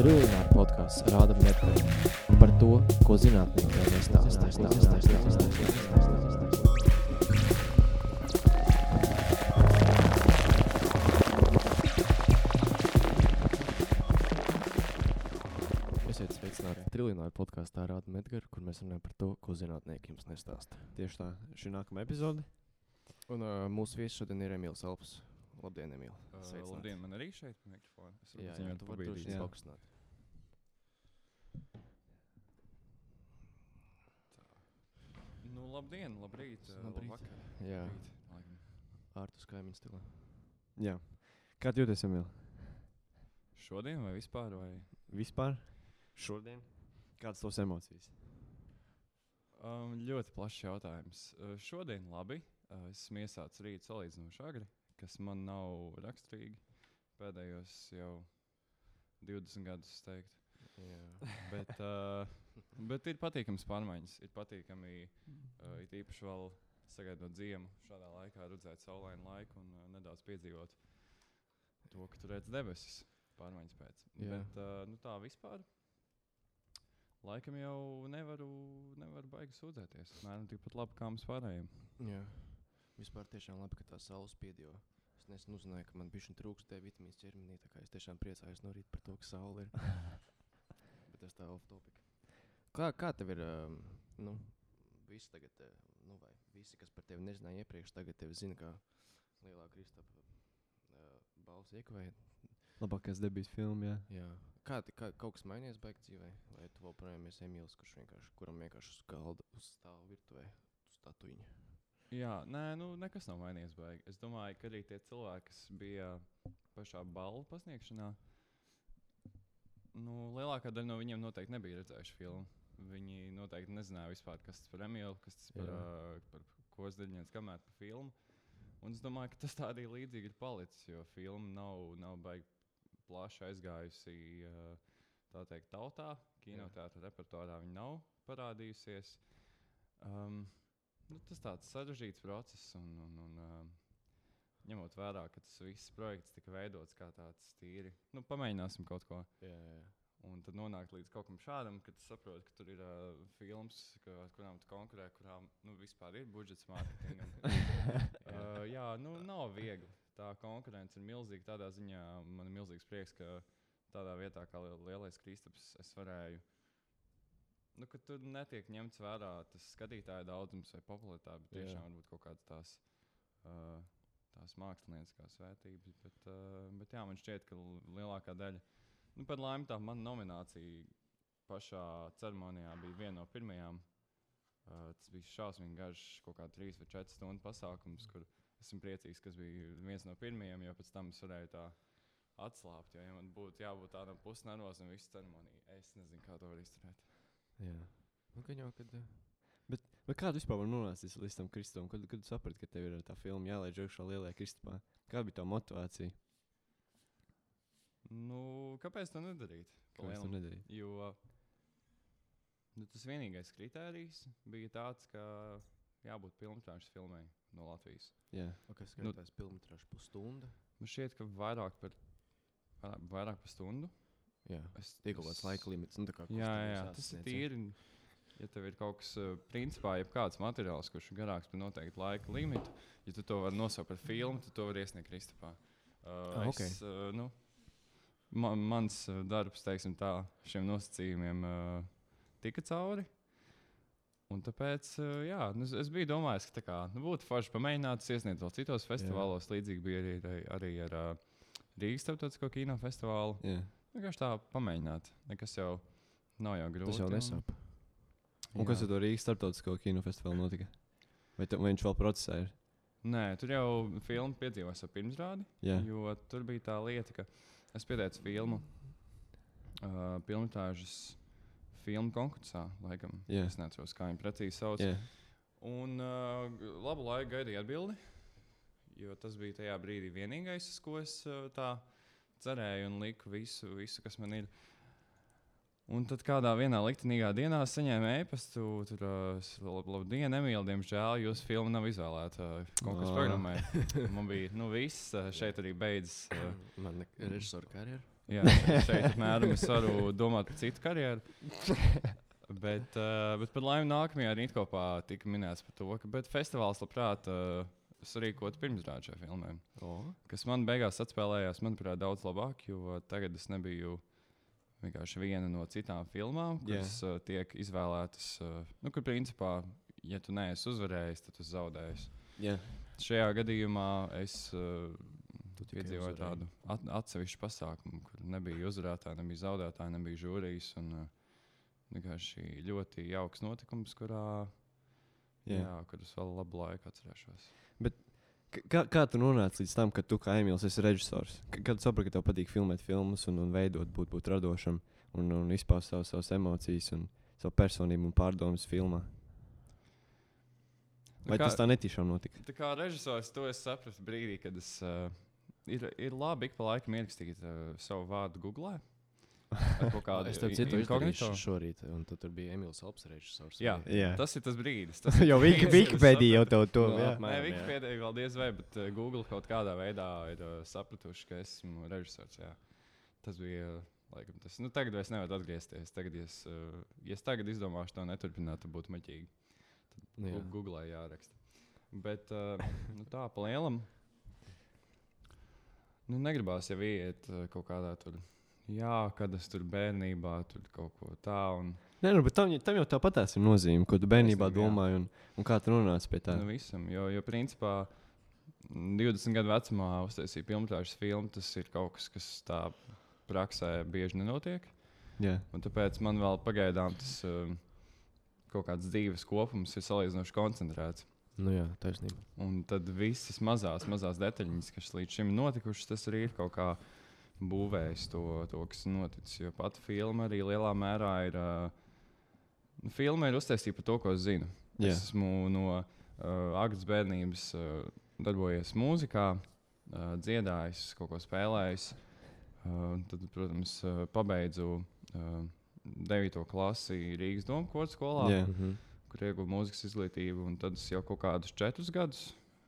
Trilināra podkāsts rāda metodi par to, ko nestāsta. Esiet sveicināti Trilināra podkāstā rāda metodi, kur mēs runājam par to, ko zinātnieki jums nestāsta. Tieši tā, šī nākamā epizode. Un uh, mūsu viesis šodien ir Emīls Elps. Labdien, Emīl! Uh, labdien, man arī šeit ir mikrofons. Es Jā, jā, tu vari droši jā. paaugstināt. Nu, labdien, labrīt, uh, Labrīt. labvakar. Jā, labrīt, ārpus kaimiņu stilā. Jā. Kā jūties, Emīl? Šodien vai vispār? Vai? Vispār? Šodien? Kādas tavas emocijas? Um, ļoti plašs jautājums. Uh, šodien labi. Uh, esmu iesācis rīt salīdzinoši agri, kas man nav raksturīgi pēdējos jau 20 gadus, es teiktu. Jā. Bet, uh, bet ir patīkams pārmaiņas. Ir patīkami, uh, it īpaši vēl sagaidot ziemu, šādā laikā redzēt saulainu laiku un uh, nedaudz piedzīvot to, ka tur redz debesis pārmaiņas pēc. Jā. Bet uh, nu, tā vispār. Laikam jau nevaru, nevaru baigi sūdzēties. Nu tikpat labi kā mums pārējiem. Jā. Vispār tiešām labi, ka tā saule spīd. jo Es nesen uzzināju, ka man bija trūkst D vitamīna ķermenī. Es tiešām priecājos no rīta par to, ka saule ir. Bet tas tā off topic. Kā, kā tev ir? Um, nu, visi tagad, eh, nu, vai visi, kas par tevi nezināja iepriekš, tagad tevi zina kā lielā Kristapa uh, balss iekavēja. Labākais debijas filma, jā. Jā. Kā, kā kaut kas mainījies beigās dzīvē? Vai tu joprojām esi Emīls, kurš vienkārši, kuram vienkārši uz galda uzstāv virtuvē statuiņa? Jā, nē, nu, nekas nav mainījies. Baigi. Es domāju, ka arī tie cilvēki, kas bija pašā balvu pasniegšanā, nu, lielākā daļa no viņiem noteikti nebija redzējuši filmu. Viņi noteikti nezināja vispār, kas tas par Emīlu, kas tas par, uh, par ko zdaļņēns kamēr par filmu. Un es domāju, ka tas tā arī līdzīgi ir palicis, jo filma nav, nav baigi plaši aizgājusi uh, tā teikt tautā. Kinoteātra repertuārā viņa nav parādījusies. Um, nu, tas tāds sarežģīts process, un, un, un um, ņemot vērā, ka tas viss projekts tika veidots kā tāds tīri. Nu, pamēģināsim kaut ko. Jā, jā. Un tad nonākt līdz kaut kam šādam, kad saproti, ka tur ir uh, filmas, ka, ar kurām tu konkurē, kurām nu, vispār ir budžets mārketingam. uh, jā, nu nav viegli. Tā konkurence ir milzīga. Tādā ziņā man ir milzīgs prieks, ka tādā vietā kā Liel- Lielais Kristaps es varēju. Nu, tur netiek ņemts vērā tas skatītāju daudzums vai popularitāte, bet tiešām varbūt kaut kādas tās, uh, tās mākslinieckās vērtības. Bet, uh, bet jā, man šķiet, ka lielākā daļa Nu, par laimi tā mana nominācija pašā ceremonijā bija viena no pirmajām. Uh, tas bija šausmīgi garš, kaut kā trīs vai četras stundu pasākums, kur esmu priecīgs, ka tas bija viens no pirmajiem, jo pēc tam es varēju tā atslābt. Jo, ja man būtu jābūt tādam pusnervozam visu ceremoniju, es nezinu, kā to var izturēt. jā. Nu, ka jau, kad, Bet, bet kā tu vispār nonākt līdz tam Kristupam? Kad, kad saprati, ka tev ir tā filma jālaiž augšā lielajā Kristupā? Kāda bija tā motivācija? Nu, kāpēc tā nedarīt? Kāpēc lielam? nedarīji? Jo nu, tas vienīgais kritērijs bija tāds, ka jābūt filmas filmai no Latvijas. Jā. o, kas Nu- skatās filmas pusstunda? Man šķiet, ka vairāk par, vairāk, vairāk par stundu. Jā. Es, Tiek kaut kāds laika limits. Nu, tā kā Jā, jā, tas ir tīri. Ja tev ir kaut kas, uh, principā, jebkāds materiāls, kurš ir garāks par noteiktu laika limitu, ja tu to vari nosaukt par filmu, tad to var iesniegt Kristupā. Uh, Ah, ok. es, uh, nu, man, mans uh, darbs, teiksim tā, šiem nosacījumiem uh, tika cauri. Un tāpēc, uh, jā, nu, es, es biju domājis, ka tā kā, nu, būtu forši pamēģināt, es iesniegt vēl citos festivālos. Līdzīgi bija arī, arī, arī ar uh, Rīgas starptautisko kino festivālu. Jā. Vienkārši tā pamēģināt. Nekas jau nav jau grūti. Tas jau un- nesāp. Un kas Jā. ar to Rīgas starptautisko kinofestivālu notika? Vai, te, vai viņš vēl procesā ir? Nē, tur jau filma piedzīvoja pirmsrādi. Jā. Jo tur bija tā lieta, ka es pieteicu filmu uh, pilnvērtāžas filmu konkursā. Laikam, Jā. Es neatceros, kā viņi precīzi sauc. Jā. Un uh, labu laiku gaidīju atbildi, jo tas bija tajā brīdī vienīgais, ko es uh, tā cerēju un liku visu, visu kas man ir. Un tad kādā vienā liktenīgā dienā saņēmu e-pastu, tur uh, labdien, Emīl, diemžēl jūsu filma nav izvēlēta uh, konkursu programmai. Man bija, nu, viss uh, šeit arī beidzas. Uh, Man ir režisora karjera. Jā, šeit apmēram es varu domāt par citu karjeru. Bet, uh, bet par laimi nākamajā rītkopā tika minēts par to, ka bet festivāls labprāt uh, sarīkot pirmsrādi šai filmai. Oh. Kas man beigās atspēlējās, manuprāt, daudz labāk, jo tagad es nebiju vienkārši viena no citām filmām, kuras uh, tiek izvēlētas. Uh, nu, kur principā, ja tu neesi uzvarējis, tad tu zaudēsi. Jā. Šajā gadījumā es uh, Tu uzvarēji. tādu at atsevišķu pasākumu, kur nebija uzvarētāji, nebija zaudētāji, nebija žūrijas. Un, uh, vienkārši ļoti jauks notikums, kurā jā. Jā, kurus vēl labu laiku atcerēšos. Kā, kā tu nonāci līdz tam, ka tu kā Emīls esi režisors? Kad tu saprati, ka tev patīk filmēt filmas un, un veidot, būt, būt radošam un, un izpaust savas, savas emocijas un savu personību un pārdomas filmā? Vai Nu, kā- tas tā netīšām notika? Tā kā režisors to es sapratu brīdī, kad es. Uh, ir, ir labi ik pa laikam ierakstīt uh, savu vārdu Google. Kaut kādu Es tam citu izdarīju šorīt, un tad tur bija Emīls Alps režisors. Jā, Jā. tas ir tas brīdis. Tas ir es Wikipēdija jau tev to jā. apmēram. Nē. Wikipēdija vēl diez vai, bet uh, Google kaut kādā veidā ir sapratuši, ka esmu režisors. Jā. Tas bija. Laikam, tas, nu, tagad es nevaru atgriezties. Tagad, ja es, uh, ja es tagad izdomāšu to neturpināt, tad būtu maķīgi. Nu, jā. Google jāraksta. Bet uh, nu, tā pa lielam. Nu, negribās jau iet uh, kaut kādā tur. Jā, kad es tur bērnībā tur kaut ko tādu. Nē, nu, bet tam, tam jau tāpat ir nozīme, ko tu bērnībā jā. domāji un, un kā tu nonāci pie tā. Nu, visam, jo, jo principā 20 gadu vecumā uztaisīt filmas filmu, tas ir kaut kas, kas tā praksē bieži nenotiek. Jā, Un tāpēc man vēl pagaidām tas um, kaut kāds dzīves kopums ir salīdzinoši koncentrēts. Nu, jā, taisnība. Un tad visas mazās, mazās detaļas, kas līdz šim notikušas, tas arī ir kaut kā būvējis to, to kas noticis. Jo pati filma arī lielā mērā ir. Uh, filma ir uztaisīta par to, ko es zinu. Jā. Es esmu no uh, agras bērnības uh, darbojies mūzikā, uh, dziedājis, kaut ko spēlējis. Uh, tad, protams, uh, pabeidzu uh, 9. klasi Rīgas Doma kodas skolā Jā. Mhm. kur ieguvu mūzikas izglītību. un Tad es jau kaut kādus četrus gadus,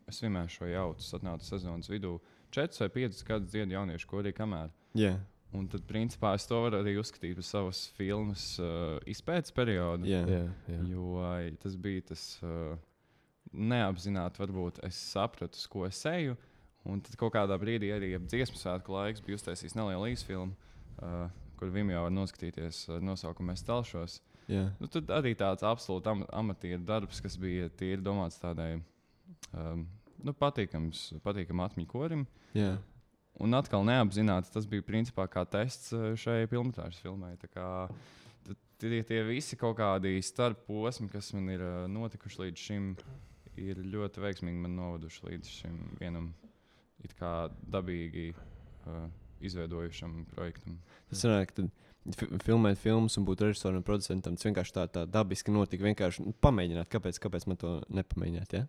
es vienmēr šo jautu, tas atnāca sezonas vidū. Četrus vai piecus gadus dziedu jauniešu korī kamēr. jā, Un tad, principā, es to varu arī uzskatīt par savas filmas uh, izpētes periodu. jā. Jā, jā. Jo ai, tas bija tas uh, neapzināti, varbūt es sapratu, uz ko es eju. Un tad kaut kādā brīdī arī ap dziesmu svētku laiks bija uztaisījis nelielu īsfilmu, uh, kur Vimeo var noskatīties ar nosaukumu Es telšos. jā. Nu, tad arī tāds absolūti am amatieru darbs, kas bija tīri domāts tādai um, nu, patīkams, patīkam atmiņu korim. jā. Un atkal neapzināti tas bija principā kā tests uh, šai filmas filmai. Tie, tie visi kaut kādi starposmi, kas man ir uh, notikuši līdz šim, ir ļoti veiksmīgi man novaduši līdz šim vienam it kā dabīgi uh, izveidojušam projektam. Tas ka fi- filmēt filmas un būt režisoram un producentam, tas vienkārši tā, tā dabiski notika. Vienkārši nu, pamēģināt, kāpēc, kāpēc man to nepamēģināt. Ja?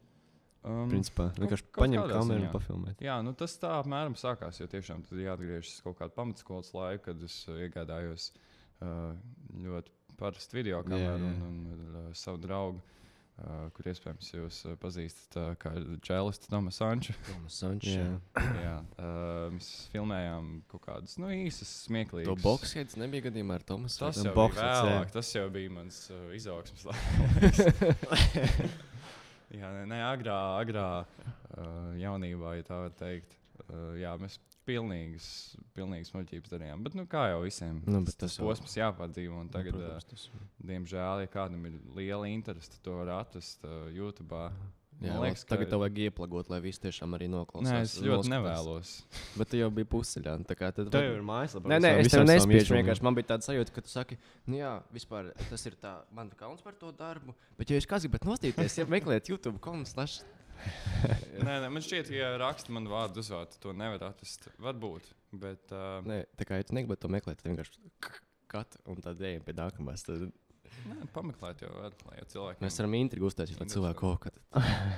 Um, Principā vienkārši kaut paņemt kādā kameru un pafilmēt. Jā, nu tas tā apmēram sākās. Jo tiešām ir jāatgriežas kaut kādu pamatskolas laiku, kad es uh, iegādājos uh, ļoti parastu video Jā, kameru jā. un, un uh, savu draugu. Uh, kur iespējams jūs uh, pazīstat, uh, kā Čēlis Tomas Sančs. Jā. jā. Jā, uh, mēs filmējām kaut kādas nu, īsas, smieklīgas. To boxheads nebija gadījumā ar Tomasu. Tas Nu, jā. tas jau bija mans uh, izaugsmes laiks. jā, nē, agrā, agrā uh, jaunībā, ja tā var teikt. Uh, jā, mēs pilnīgas, pilnīgas muļķības darījām. Bet, nu, kā jau visiem, Nu, tas tas jau- posms jāpadzīvo. Un tagad, uh, Protams, tas, diemžēl, ja kādam ir liela interese, to var atrast uh, YouTube. Jā, Man liekas, ka- tagad tev vajag ieplagot, lai viss tiešām arī noklausās. Nē, es ļoti noskatās. nevēlos. Bet tu jau biji pusceļā. tā kā tad Tev ir mājaslapa. Nē, nē, es tev nespiežu. Vienkārši man bija tāda sajūta, ka tu saki, nu jā, vispār tas ir tā, man ir kauns par to darbu. Bet, ja jūs kāds gribat nostīties, ja meklējat YouTube komentāru, Nē, nē, man šķiet, ja raksta man vārdu uzvārdu, to nevar atrast. Varbūt. Bet, uh, nē, tā kā ja tu negribat to meklēt, tad vienkārši kat un tad ejam pie nākamās. Tad nē, pameklēt jau var, lai jau cilvēki. mēs varam intrigu uztaisīt, lai cilvēku kaut kad.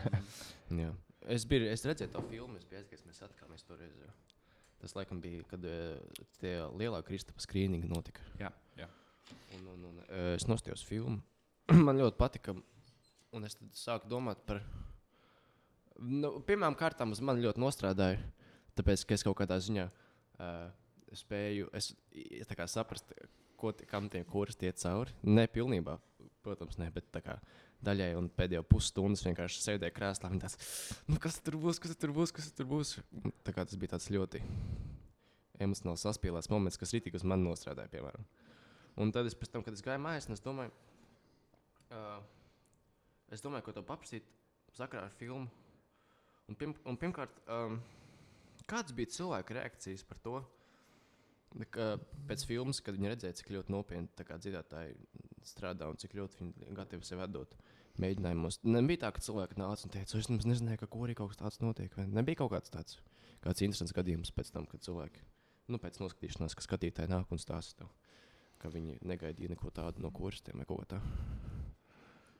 Jā. Es, biju, es redzēju to filmu, es biju aizgājis, mēs atkāpāmies toreiz. Tas laikam bija, kad eh, tie lielā Kristapa skrīninga notika. Jā, jā. Un, un, un, eh, es nostājos filmu. Man ļoti patika. Un es tad sāku domāt par. Nu, pirmām kārtām uz mani ļoti nostrādāja. Tāpēc, ka es kaut kādā ziņā uh, spēju es, kā saprast, ko kam tie kurs iet cauri. Ne pilnībā, protams, ne, bet daļai un pēdējo pusstundas vienkārši sēdēju krēslā. un Tāds, nu, kas tur būs, kas tur būs, kas tur būs? Tas bija tāds ļoti emocionāli saspīlēts moments, kas rītīgi uz mani nostrādāja, piemēram. Un tad es pēc tam, kad es gāju mājās, es domāju, uh, es domāju, ko tev paprasīt sakarā ar filmu. Un, pirm, un pirmkārt, um, kādas bija cilvēku reakcijas par to? Pēc filmas, kad viņi redzēja, cik ļoti nopietni dziedātāji strādā un cik ļoti viņi gatavi sev atdot mēģinājumos. Nebija tā, ka cilvēki nāca un teica, es nemaz nezināju, ka korī kaut kas tāds notiek. Vai nebija kaut kāds tāds kāds interesants gadījums pēc tam, kad cilvēki, nu, pēc noskatīšanās, ka skatītāji nāk un stāsta ka viņi negaidīja neko tādu no koristiem vai kā tādu.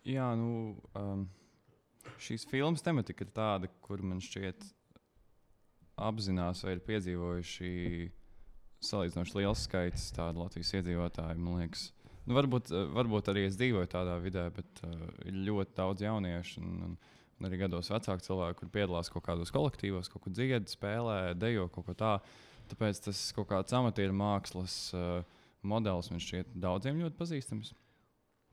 Jā, nu, um, šīs filmas tematika ir tāda, kur man šķiet, apzinās vai ir piedzīvojuši salīdzinoši liels skaits tādu Latvijas iedzīvotāju. Man liekas, nu, varbūt, eh, varbūt arī es dzīvoju tādā vidē, bet uh, ir ļoti daudz jauniešu. Un, un, un arī gados vecāku cilvēku, kur piedalās kaut kādos kolektīvos, kaut ko dziedā, spēlē, dejo kaut ko tādu. Tāpēc tas kaut kāds amatieru mākslas uh, modelis man šķiet daudziem ļoti pazīstams.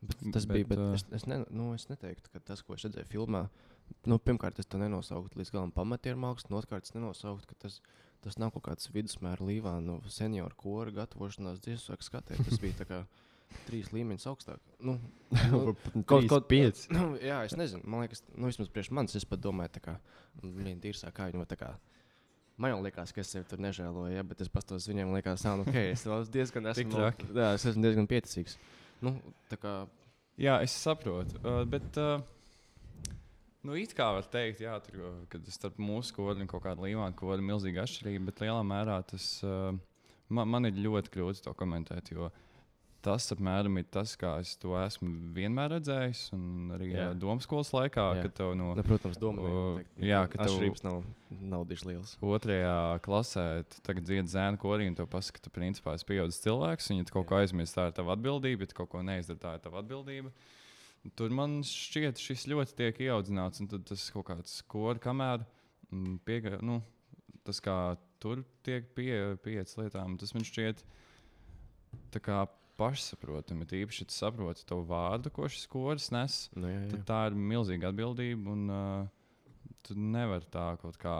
Bet tas bet, bija, bet uh, es, es, ne, nu, es neteiktu, ka tas, ko es redzēju filmā, nu, pirmkārt, es to nenosauktu līdz galam pamatieru mākslu, un otrkārt, es nenosauktu, ka tas, tas nav kaut kāds vidusmēra līvānu senioru kora gatavošanās dziesmu skatē. Tas bija tā kā trīs līmeņus augstāk. Nu, nu, Kaut kaut- pieci. nu, jā, es nezinu, man liekas, nu, vismaz priekš manis, es pat domāju, tā kā viņa tīrsā kā viņa, tā kā. Man jau liekas, ka es sevi tur nežēloju, ja, bet es pastos viņiem, liekas, ah, nu, ok, es diezgan esmu, jā, es esmu diezgan pieticīgs. Nu, kā Jā, es saprotu. Uh, bet, uh, nu, it kā var teikt, jā, tur, uh, kad starp mūsu un kaut kādu līmeni kodu ir milzīga atšķirība, bet lielā mērā tas uh, man, man ir ļoti grūti to komentēt. Jo tas apmēram ir tas, kā es to esmu vienmēr redzējis. Un arī uh, domu skolas laikā, Jā. kad tev no Nu, protams, domāju, O, jā, ka tev- atšķirības nav, nav diži liels. otrajā klasē tagad dziedi zēnu korī un tu pasaki, ka tu principā esi pieaugušs cilvēks. Tu kaut ko Jā. aizmirsti, tā ir tava atbildība. Tu kaut ko neizdari, tā ir tava atbildība. Tur man šķiet, šis ļoti tiek ieaudzināts. Un tad tas kaut kāds skolu, kamēr mm, piega, nu, tas kā tur tiek pie, pieejas lietām, tas man šķiet tā kā pašsaprotami. Tīpaši, ja tu saproti to vārdu, ko šis skolas nes. Nu, jā, jā. Tad tā ir milzīga atbildība. Un uh, tu nevari tā kaut kā,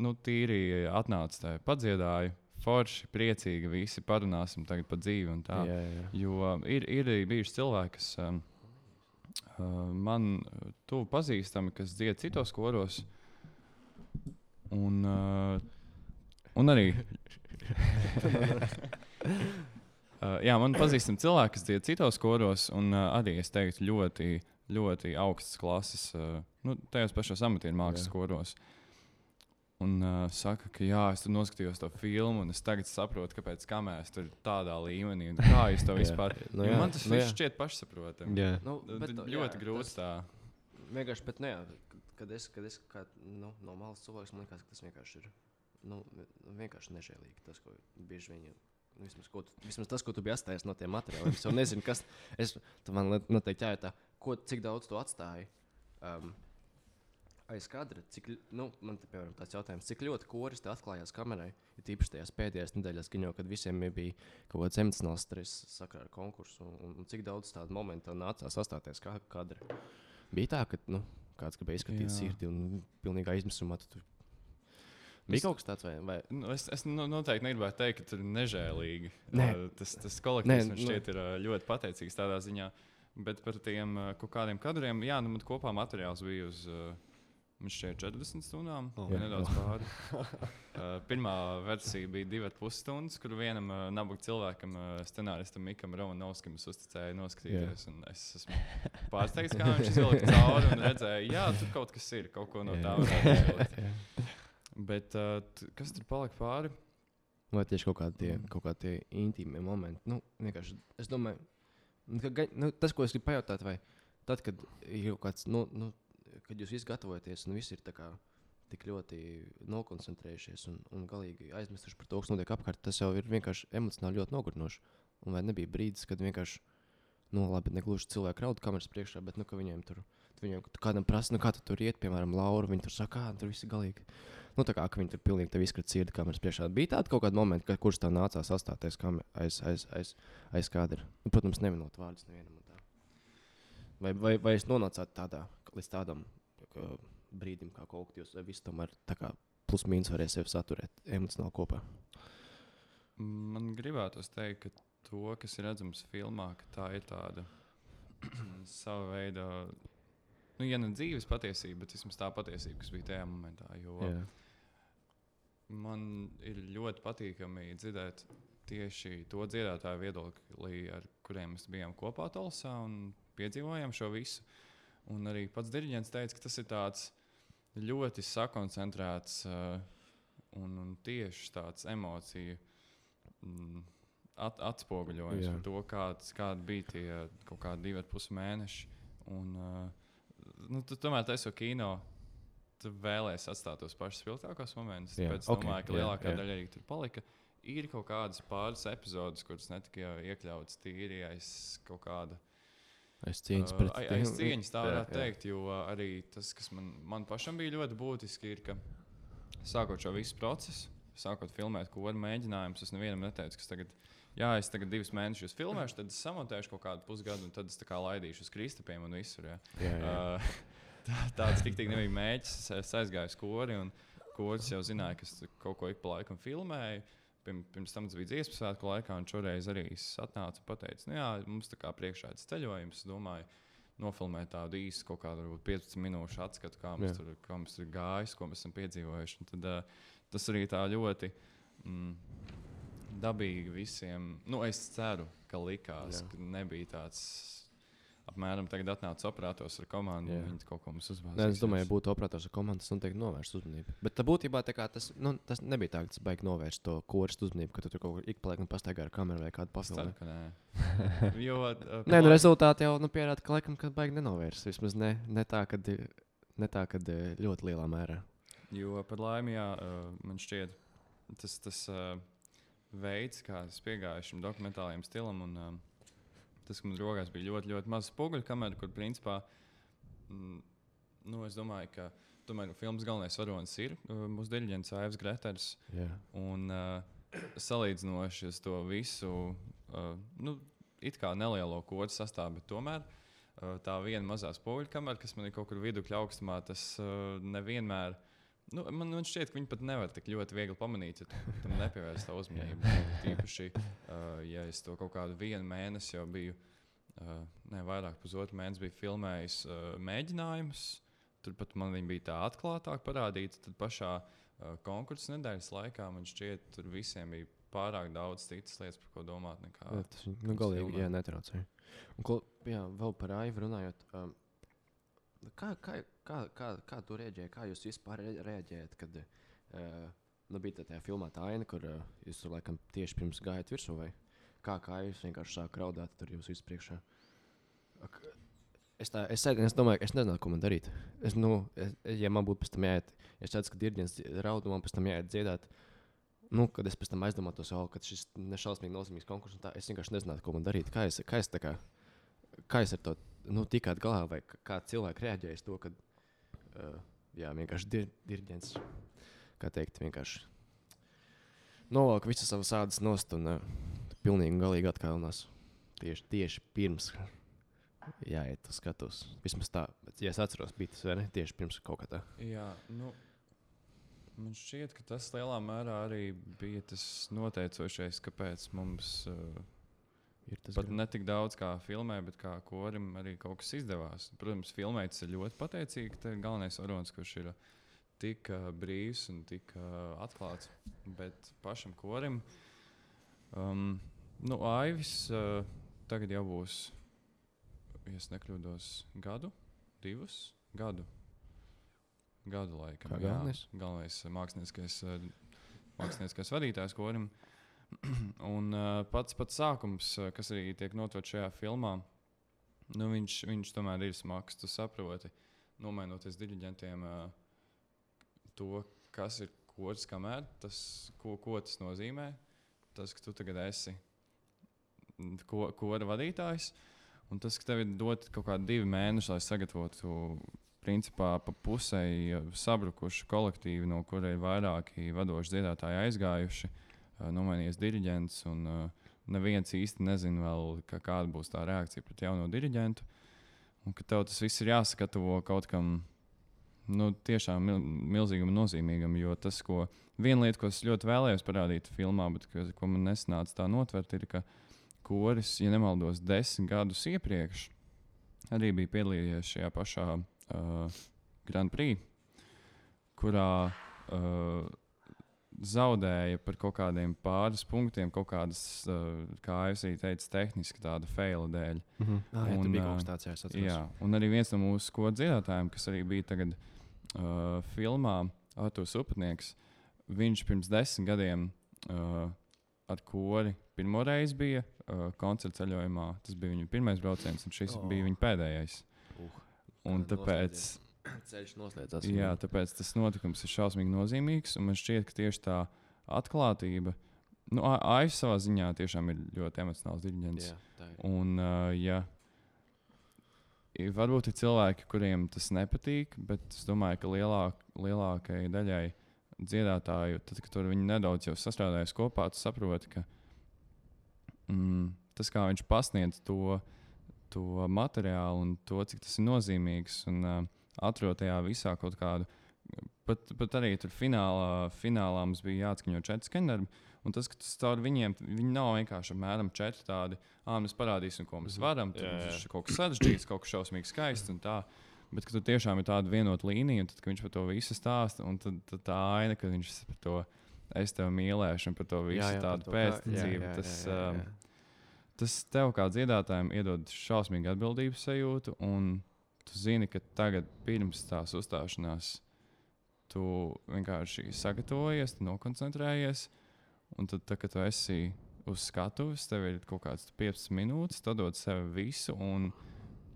nu, tīri atnāc te padziedāju, forši, priecīgi, visi parunāsim tagad par dzīvi tā. jā, jā. Jo ir, ir arī bijuši cilvēki, kas um, uh, man tuvu pazīstami, kas dzied citos koros. Un, uh, un arī. uh, jā, man pazīstami cilvēki, kas dzied citos koros, un uh, arī es teiktu, ļoti, ļoti augstas klases, uh, nu, tajos pašos amatieru mākslas Jā. koros. Un uh, saka, ka jā, es tur noskatījos to filmu, un es tagad saprotu, kāpēc mēs tur tādā līmenī un kā jūs to Jā. vispār. Nu, Jo jā, man tas nu, viss jā. šķiet pašsaprotami. Jā. Nu, Nu, bet, jā, ļoti grūti tas tā. Vienkārši, bet, nu, jā, kad es, kad es kā, nu, no malas cilvēks, man liekas, ka tas vienkārši ir nu, vienkārši nežēlīgi. Tas, ko bieži vien nu, Vismaz, ko tu, vismaz tas, ko tu biji atstājis no tiem materiāliem. Es jau nezinu, kas. Es, tu man noteikti jājautā, ko, cik daudz tu atstāji um, aiz kadra. Cik, nu, man te, piemēram, tāds jautājums, cik ļoti koris atklājās kamerai. Ir tīpaši tajās pēdējās nedēļās, jau, kad visiem bija kaut kāds emocionāls stress sakarā ar konkursu. Un, un, un cik daudz tādu momentu nācās sastāties kā kadra. Bija tā, ka nu, kāds gribēja izskatīt sirdi un pilnīgi aizmisumā. tu Bija kaut kas tāds, vai, vai Nu, es, es nu, noteikti negribētu teikt, ka tur ir nežēlīgi. Nē. Uh, tas, tas kolektīvs Nē, man nu- šķiet ir uh, ļoti pateicīgs tādā ziņā. Bet par tiem uh, kaut kādiem kadriem, jā, nu, man kopā materiāls bija uz uh, man šķiet 40 stundām. Oh. Jā. nedaudz pāri. uh, pirmā versija bija 2,5 stundas, kur vienam uh, nabaga cilvēkam, uh, scenāristam Mikam Romanovskim, es uzticēju noskatīties. un Es esmu pārsteigts, kā viņš izvilka cauri un redzēja, jā, tur kaut kas ir, kaut ko no tā varētu. Bet uh, kas tur palika pāri? Vai tieši kaut kādi tie, kaut kādi tie intīmie momenti? Nu, es domāju, nu, ka, nu, tas, ko es gribu pajautāt, vai tad, kad ir kaut kāds, nu, nu, kad jūs visi gatavojaties un visi ir tā kā tik ļoti nokoncentrējušies un, un galīgi aizmirsuši par to, kas notiek apkārt, tas jau ir vienkārši emocionāli ļoti nogurinoši. Un vai nebija brīdis, kad vienkārši, nu, labi, negluži cilvēki raud kameras priekšā, bet, nu, ka viņiem tur, tu viņiem kādam prasa, nu, kā tu tur iet, piemēram, Laura, viņi tur saka, kā tur viss ir galīgi. Nu, tā kā viņi tur pilnīgi tev izkrita sirdi kameras priekšā. Bija tāda kaut kāda momenta, kad, kurš tā nācās sastāties kamer- aiz, aiz, aiz, aiz kadra. Nu, protams, neminot vārdus nevienam. un tā. Vai, vai, vai es nonācu tādā, līdz tādam kā, brīdim, kā kolektīvs, viss tomēr plus mīnus varēja sevi saturēt emocionāli kopā? Man gribētos teikt, ka to, kas ir redzams filmā, ka tā ir tāda sava veida, nu, ja ne dzīves patiesība, bet vismaz tā patiesība, kas bija tajā momentā. Jo Jā. man ir ļoti patīkami dzirdēt tieši to dziedātāju viedokli, ar kuriem mēs bijām kopā Talsā un piedzīvojām šo visu. Un arī pats diriģents teica, ka tas ir tāds ļoti sakoncentrēts uh, un, un tieši tāds emociju mm, at, atspoguļojums Jā. par to, kāds, kādi bija tie kaut kādi divi ar pus mēneši. Un, uh, nu, tu tomēr taisot kino. Tu vēlēsies atstāt tos pašus spilgtākos momentus. Jā, Tāpēc es ok, domāju, ka jā, lielākā jā. daļa arī tur palika. Ir kaut kādas pāris epizodes, kuras netika iekļautas tīri aiz kaut kāda Aiz cīņas Uh, pret ai- tiem. aiz cīņas, tā varētu teikt. Jo uh, arī tas, kas man, man pašam bija ļoti būtiski, ir, ka sākot šo visu procesu, sākot filmēt, ko ar mēģinājumu, es nevienam neteicu, ka tagad, jā, es tagad divus mēnešus filmēšu, tad es samontēšu kaut kādu pusgadu, un tad es tā kā laidīšu uz kristapiem un visur. Jā. Jā, jā. Uh, tā, tāds tik tik nebija mēģis. Es, es aizgāju uz kori, un koris jau zināja, ka es kaut ko ik pa laikam filmēju. Pirm, pirms tam bija dziesmu svētku laikā, un šoreiz arī es atnācu un teicu, nu, jā, mums tā kā priekšā ir ceļojums. Domāju, nofilmēt tādu īsu, kaut kādu varbūt 15 minūšu atskatu, kā mums, Jā. tur, kā mums tur gājis, ko mēs esam piedzīvojuši. Un Tad, uh, tas arī tā ļoti mm, dabīgi visiem. Nu, es ceru, ka likās, Jā. ka nebija tāds. Apmēram tagad atnāca operators ar komandu, Jā. un viņi kaut ko mums. Nē, es domāju, ja būtu operators ar komandu, tas noteikti novērst uzmanību. Bet tā būtībā tā tas, nu, tas nebija tā, ka tas baigi novērst to kursu uzmanību, ka tu tur kaut kur ik pa laikam pastaigā ar kameru vai kādu pasauli. nē. jo, uh, Nē, nu rezultāti jau nu, pierāda, ka laikam ka baigi nenovērst. Vismaz ne, ne tā, ka ne tā, kad ļoti lielā mērā. Jo par laimi, jā, uh, man šķiet, tas, tas uh, veids, kā es piegāju šim dokumentālajam stilam, un um, tas, ka man rokās bija ļoti, ļoti maza spoguļu kamera, kur principā, mm, nu, es domāju, ka tomēr filmas galvenais varonis ir uh, mūsu diriģents Aivs Greters. Jā, Un uh, salīdzinoši uz to visu, uh, nu, it kā nelielo kodu sastāvu, bet tomēr uh, tā viena mazā spoguļu kamera, kas man ir kaut kur vidukļa augstumā, tas uh, nevienmēr. Nu, man, man šķiet, ka viņi pat nevar tik ļoti viegli pamanīt, ja tam nepievērsi tā uzmanību. Tīpaši, uh, ja es to kaut kādu vienu mēnesi jau biju, uh, ne vairāk, pusotru mēnesi biju filmējis uh, mēģinājumus. Turpat man viņi bija tā atklātāk parādīti. Tad pašā uh, konkursu nedēļas laikā man šķiet, tur visiem bija pārāk daudz citas lietas, par ko domāt. Nekā, jā tas nu, galīgi netraucēja. Un, ko, jā, vēl par Aivu runājot. Um, kā, kā, kā, kā, kā tu reaģēji? Kā jūs vispār re- reaģējat, kad uh, nu, bija tā filmā tā aina, kur uh, jūs tur laikam tieši pirms gājāt virsū? Vai? Kā, kā jūs vienkārši sākat raudāt tur jūs visu priekšā? Ak, Es, tā, es, sēdu, es domāju, es nezinu, ko man darīt. Es, nu, es, ja man būtu pēc tam jāiet, es redzu, ka dirģents raud, un man pēc tam jāiet dziedāt, nu, kad es pēc tam aizdomātos, oh, ka šis nešausmīgi nozīmīgs konkurss, tā, es vienkārši nezinātu, ko man darīt. Kā es, kā es, kā, kā es ar to nu, tikāt galā, vai kā cilvēki reaģēja uz to, ka uh, jā, vienkārši dir, dirģents, kā teikt, vienkārši novelk visu savu sādas nost un uh, pilnīgi un galīgi atkālinās. Tieši, tieši pirms jāiet uz skatuves. Vismaz tā, bet, ja es atceros, bija tas ne? Tieši pirms kaut kā tā. Jā, nu, man šķiet, ka tas lielā mērā arī bija tas noteicošais, kāpēc mums uh, pat gan- ne tik daudz kā filmē, bet kā korim arī kaut kas izdevās. Protams, filmēt tas ir ļoti pateicīgi. Tā ir galvenais varonis, kurš ir uh, tik uh, brīvs un tik uh, atklāts. Bet pašam korim, um, nu, Aivis uh, tagad jau būs, ja es nekļūdos, gadu, divus gadu. Gadu laikam. Kā jā. galvenais? Galvenais uh, mākslinieckais, uh, mākslinieckais vadītājs korim. Un uh, pats, pats sākums, kas arī tiek notots šajā filmā, nu, viņš, viņš tomēr ir smags. Tu saproti, nomainoties diriģentiem, uh, to, kas ir kods, kamēr tas, ko, ko tas nozīmē. Tas, ka tu tagad esi ko, koda vadītājs, un tas, ka tev ir dot kaut kādi divi mēneši, lai sagatavotu principā pa pusēji sabrukuši kolektīvi, no kuriem ir vairāki vadoši dziedātāji aizgājuši, uh, nomainījies diriģents. Un, neviens īsti nezina, vēl, ka kāda būs tā reakcija pret jauno diriģentu. Un ka tev tas viss ir jāsagatavo kaut kam nu, tiešām mil, milzīgam un nozīmīgam. Jo tas, ko viena lieta, ko es ļoti vēlējos parādīt filmā, bet ko, ko man nesanāca tā notvert, ir, ka koris, ja nemaldos, desmit gadus iepriekš arī bija piedalījies šajā pašā uh, Grand Prix, kurā uh, zaudēja par kaut kādiem pāris punktiem, kaut kādas, uh, kā es arī teicu, tehniski tāda faila dēļ. Mm -hmm. Ah, jā, Un, tur bija kaut kas tāds, jā, es atceros. Jā, un arī viens no mūsu skolas dziedātājiem, kas arī bija tagad uh, filmā, Arthurs Upnieks, viņš pirms desmit gadiem uh, ar kori pirmo reizi bija uh, koncerta ceļojumā. Tas bija viņa pirmais brauciens, un šis Oh. bija viņa pēdējais. Uh, Un tāpēc, Ceļš noslēdzās. jā, tāpēc tas notikums ir šausmīgi nozīmīgs, un man šķiet, ka tieši tā atklātība, nu, Aivs savā ziņā tiešām ir ļoti emocionāls diriģents. Un, uh, ja varbūt ir cilvēki, kuriem tas nepatīk, bet es domāju, ka lielāk, lielākajai daļai dziedātāju, tad, kad viņi nedaudz jau sastrādājas kopā, tu saproti, ka mm, tas, kā viņš pasniedz to, to materiālu un to, cik tas ir nozīmīgs, un uh, atrod tajā visā kaut kādu. Pat, pat arī tur finālā, finālā mums bija jāatskaņo četri skeneri. Un tas, ka tas caur viņiem, viņi nav vienkārši apmēram četri tādi, ah, mēs parādīsim, ko mēs Mhm. varam. Tur jā. ir kaut kas sarežģīts, kaut kas šausmīgi skaists. un tā. Bet, tur tiešām ir tāda vienota līnija, un tad, viņš par to visu stāsta, un tad, tad tā aina, ka viņš par to es tevi mīlēšu, un par to visu Jā, jā, tādu pēctecību, tas, um, tas tev kā dziedātājam iedod šausmīgu atbildības sajūtu, un tu zini, ka tagad, pirms tās uzstāšanās, tu vienkārši sagatavojies, tu nokoncentrējies, un tad, tā, kad tu esi uz skatuves, tev ir kaut kāds 15 minūtes, tu dod sev visu, un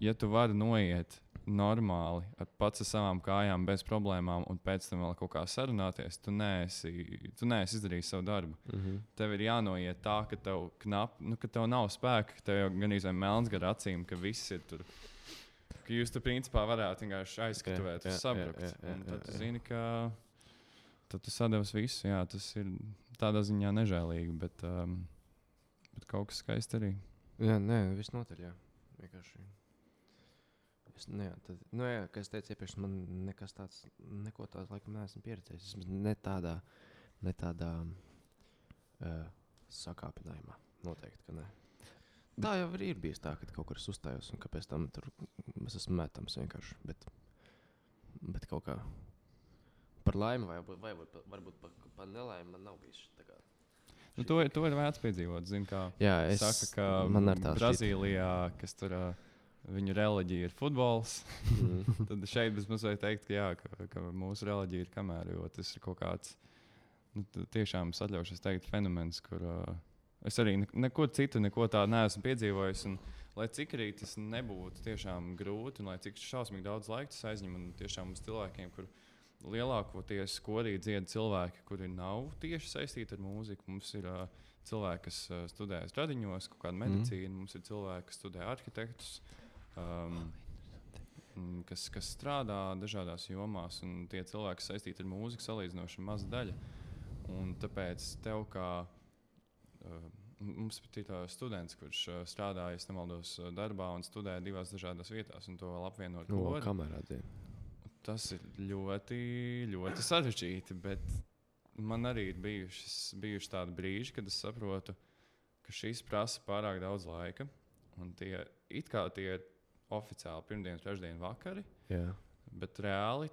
ja tu vari noiet normāli, ar pats ar savām kājām, bez problēmām, un pēc tam vēl kaut kā sarunāties, tu neesi, tu neesi izdarījis savu darbu Mhm. tev ir jānoiet tā, ka tev knap, nu, ka tev nav spēka, ka tev jau gan izvēlējies melns gar acīm, ka viss ir tur. Ka jūs tur principā varētu vienkārši aizskatīt, Jā, jā, sabrukt. jā, jā, Un jā, tad tu jā. zini, ka tad tu sadevs visu. Jā, tas ir tādā ziņā nežēlīgi, bet, um, bet kaut kas skaists arī. Jā, nē, viss notaļ. Jā. Vienkārši. Es, nu, jā, tad, nu, jā, kā es teicu, iepriekš man nekas tāds, neko tādu laikam neesmu pieredzējis. Vismaz ne tādā, ne tādā uh, sakāpinājumā. Noteikti, ka nē. Tā jau ir bijis tā, ka kaut kur es uzstājos un pēc tam tur es esmu metams vienkārši. Bet, bet kaut kā par laimi vai, vai, vai varbūt par, par nelaimi man nav bijis. tā kā Nu, to, ir- to ir vērts piedzīvot. Zin, kā Jā, es saka, ka tā šķiet. Brazīlijā, kas tur uh, viņu reliģija ir futbols, Mm. Tad šeit bez mazliet teikt, ka, jā, ka, ka mūsu reliģija ir kamēr, jo tas ir kaut kāds nu, tiešām atļaušos teikt fenomens, kur uh, es arī ne, neko citu, neko tādu neesmu piedzīvojis. Un, lai cik arī tas nebūtu tiešām grūti, un lai cik šausmīgi daudz laika tas aizņem, un tiešām uz cilvēkiem, kur lielākoties korī dzied cilvēki, kuri nav tieši saistīti ar mūziku. Mums ir uh, cilvēki, kas uh, studē stradiņos, kaut kādu medicīnu, mm. mums ir cilvēki, kas studē arhitektus. Um, kas, kas strādā dažādās jomās, un tie cilvēki, kas saistīti ar mūziku, salīdzinoši maza daļa. Un tāpēc tev, kā mums tāds students, kurš uh, strādā, ja nemaldos, darbā un studē divās dažādās vietās, un to vēl apvieno ar No, kori, kamerā dzīvo. tas ir ļoti, ļoti sarežģīti. Bet man arī ir bijušas, bijuši tādi brīži, kad es saprotu, ka šīs prasa pārāk daudz laika. Un tie it kā tie ir oficiāli pirmdienas, trešdienas vakari, Jā. bet reāli.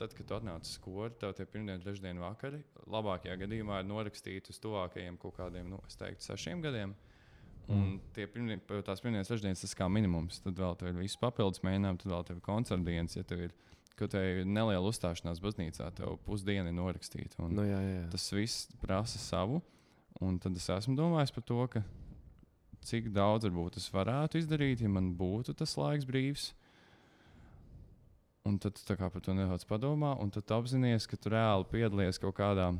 Tad, kad tu atnāc uz skolu, tev tie pirmdienas, trešdienas vakari labākajā gadījumā ir norakstīti uz tuvākajiem kaut kādiem, nu, es teiktu, sešiem gadiem. Un tie pirmdien, tās pirmdienas, trešdienas, tas kā minimums. Tad vēl tev ir viss papildus mēģinājums, tad vēl tev ir koncertdienas, ja tev ir kaut kāda neliela uzstāšanās baznīcā, tev pusdiena ir norakstīta. Nu, jā, jā. Tas viss prasa savu. Un tad es esmu domājis par to, cik daudz varbūt es varētu izdarīt, ja man būtu tas laiks brīvs. Un tad tu par to nedaudz padomā, un tad apzinājies, ka tu reāli piedalies kaut kādā,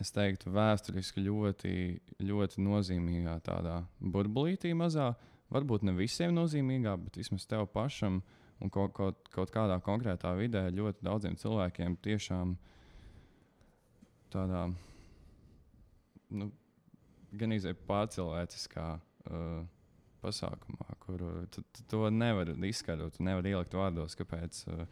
es teiktu, vēsturiski ļoti, ļoti nozīmīgā tādā burbulītī mazā. Varbūt ne visiem nozīmīgā, bet vismaz tev pašam Un kaut, kaut, kaut kādā konkrētā vidē ļoti daudziem cilvēkiem tiešām tādā nu, gan izvēlēt pārcilvēciskā uh, pasākumā, kur uh, tu, tu to nevar izskaidrot, nevar ielikt vārdos, kāpēc, uh,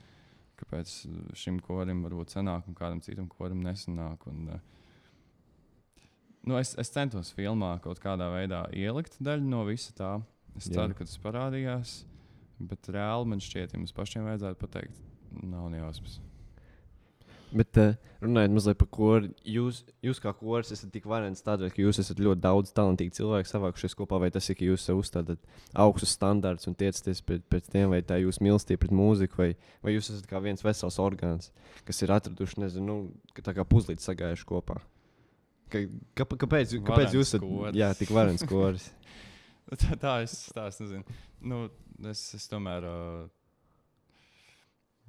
kāpēc šim korim varbūt sanāk un kādam citam korim nesanāk. Un, uh, nu, es, es centos filmā kaut kādā veidā ielikt daļu no visa tā. Es Jā. ceru, ka tas parādījās, bet reāli man šķiet, ja mums pašiem vajadzētu pateikt, nav ne jausmas. Bet uh, runājot mazliet par kuru, jūs, jūs kā koris esat tik varants tādēļ, ka jūs esat ļoti daudz talantīgi cilvēki savākušies kopā, vai tas ir, ka jūs sev uzstādāt augstus standartus un tiecaties pret, pret tiem, vai tā ir jūsu mīlestība pret mūziku, vai, vai jūs esat kā viens vesels orgāns, kas ir atraduši, nezinu, nu, tā kā puzlītis sagājuši kopā. Ka, ka, kāpēc, kāpēc Varens jūs esat koris. jā, tik varants koris? Tā, tā es, tā es nezinu. Nu, es, es tomēr. Uh,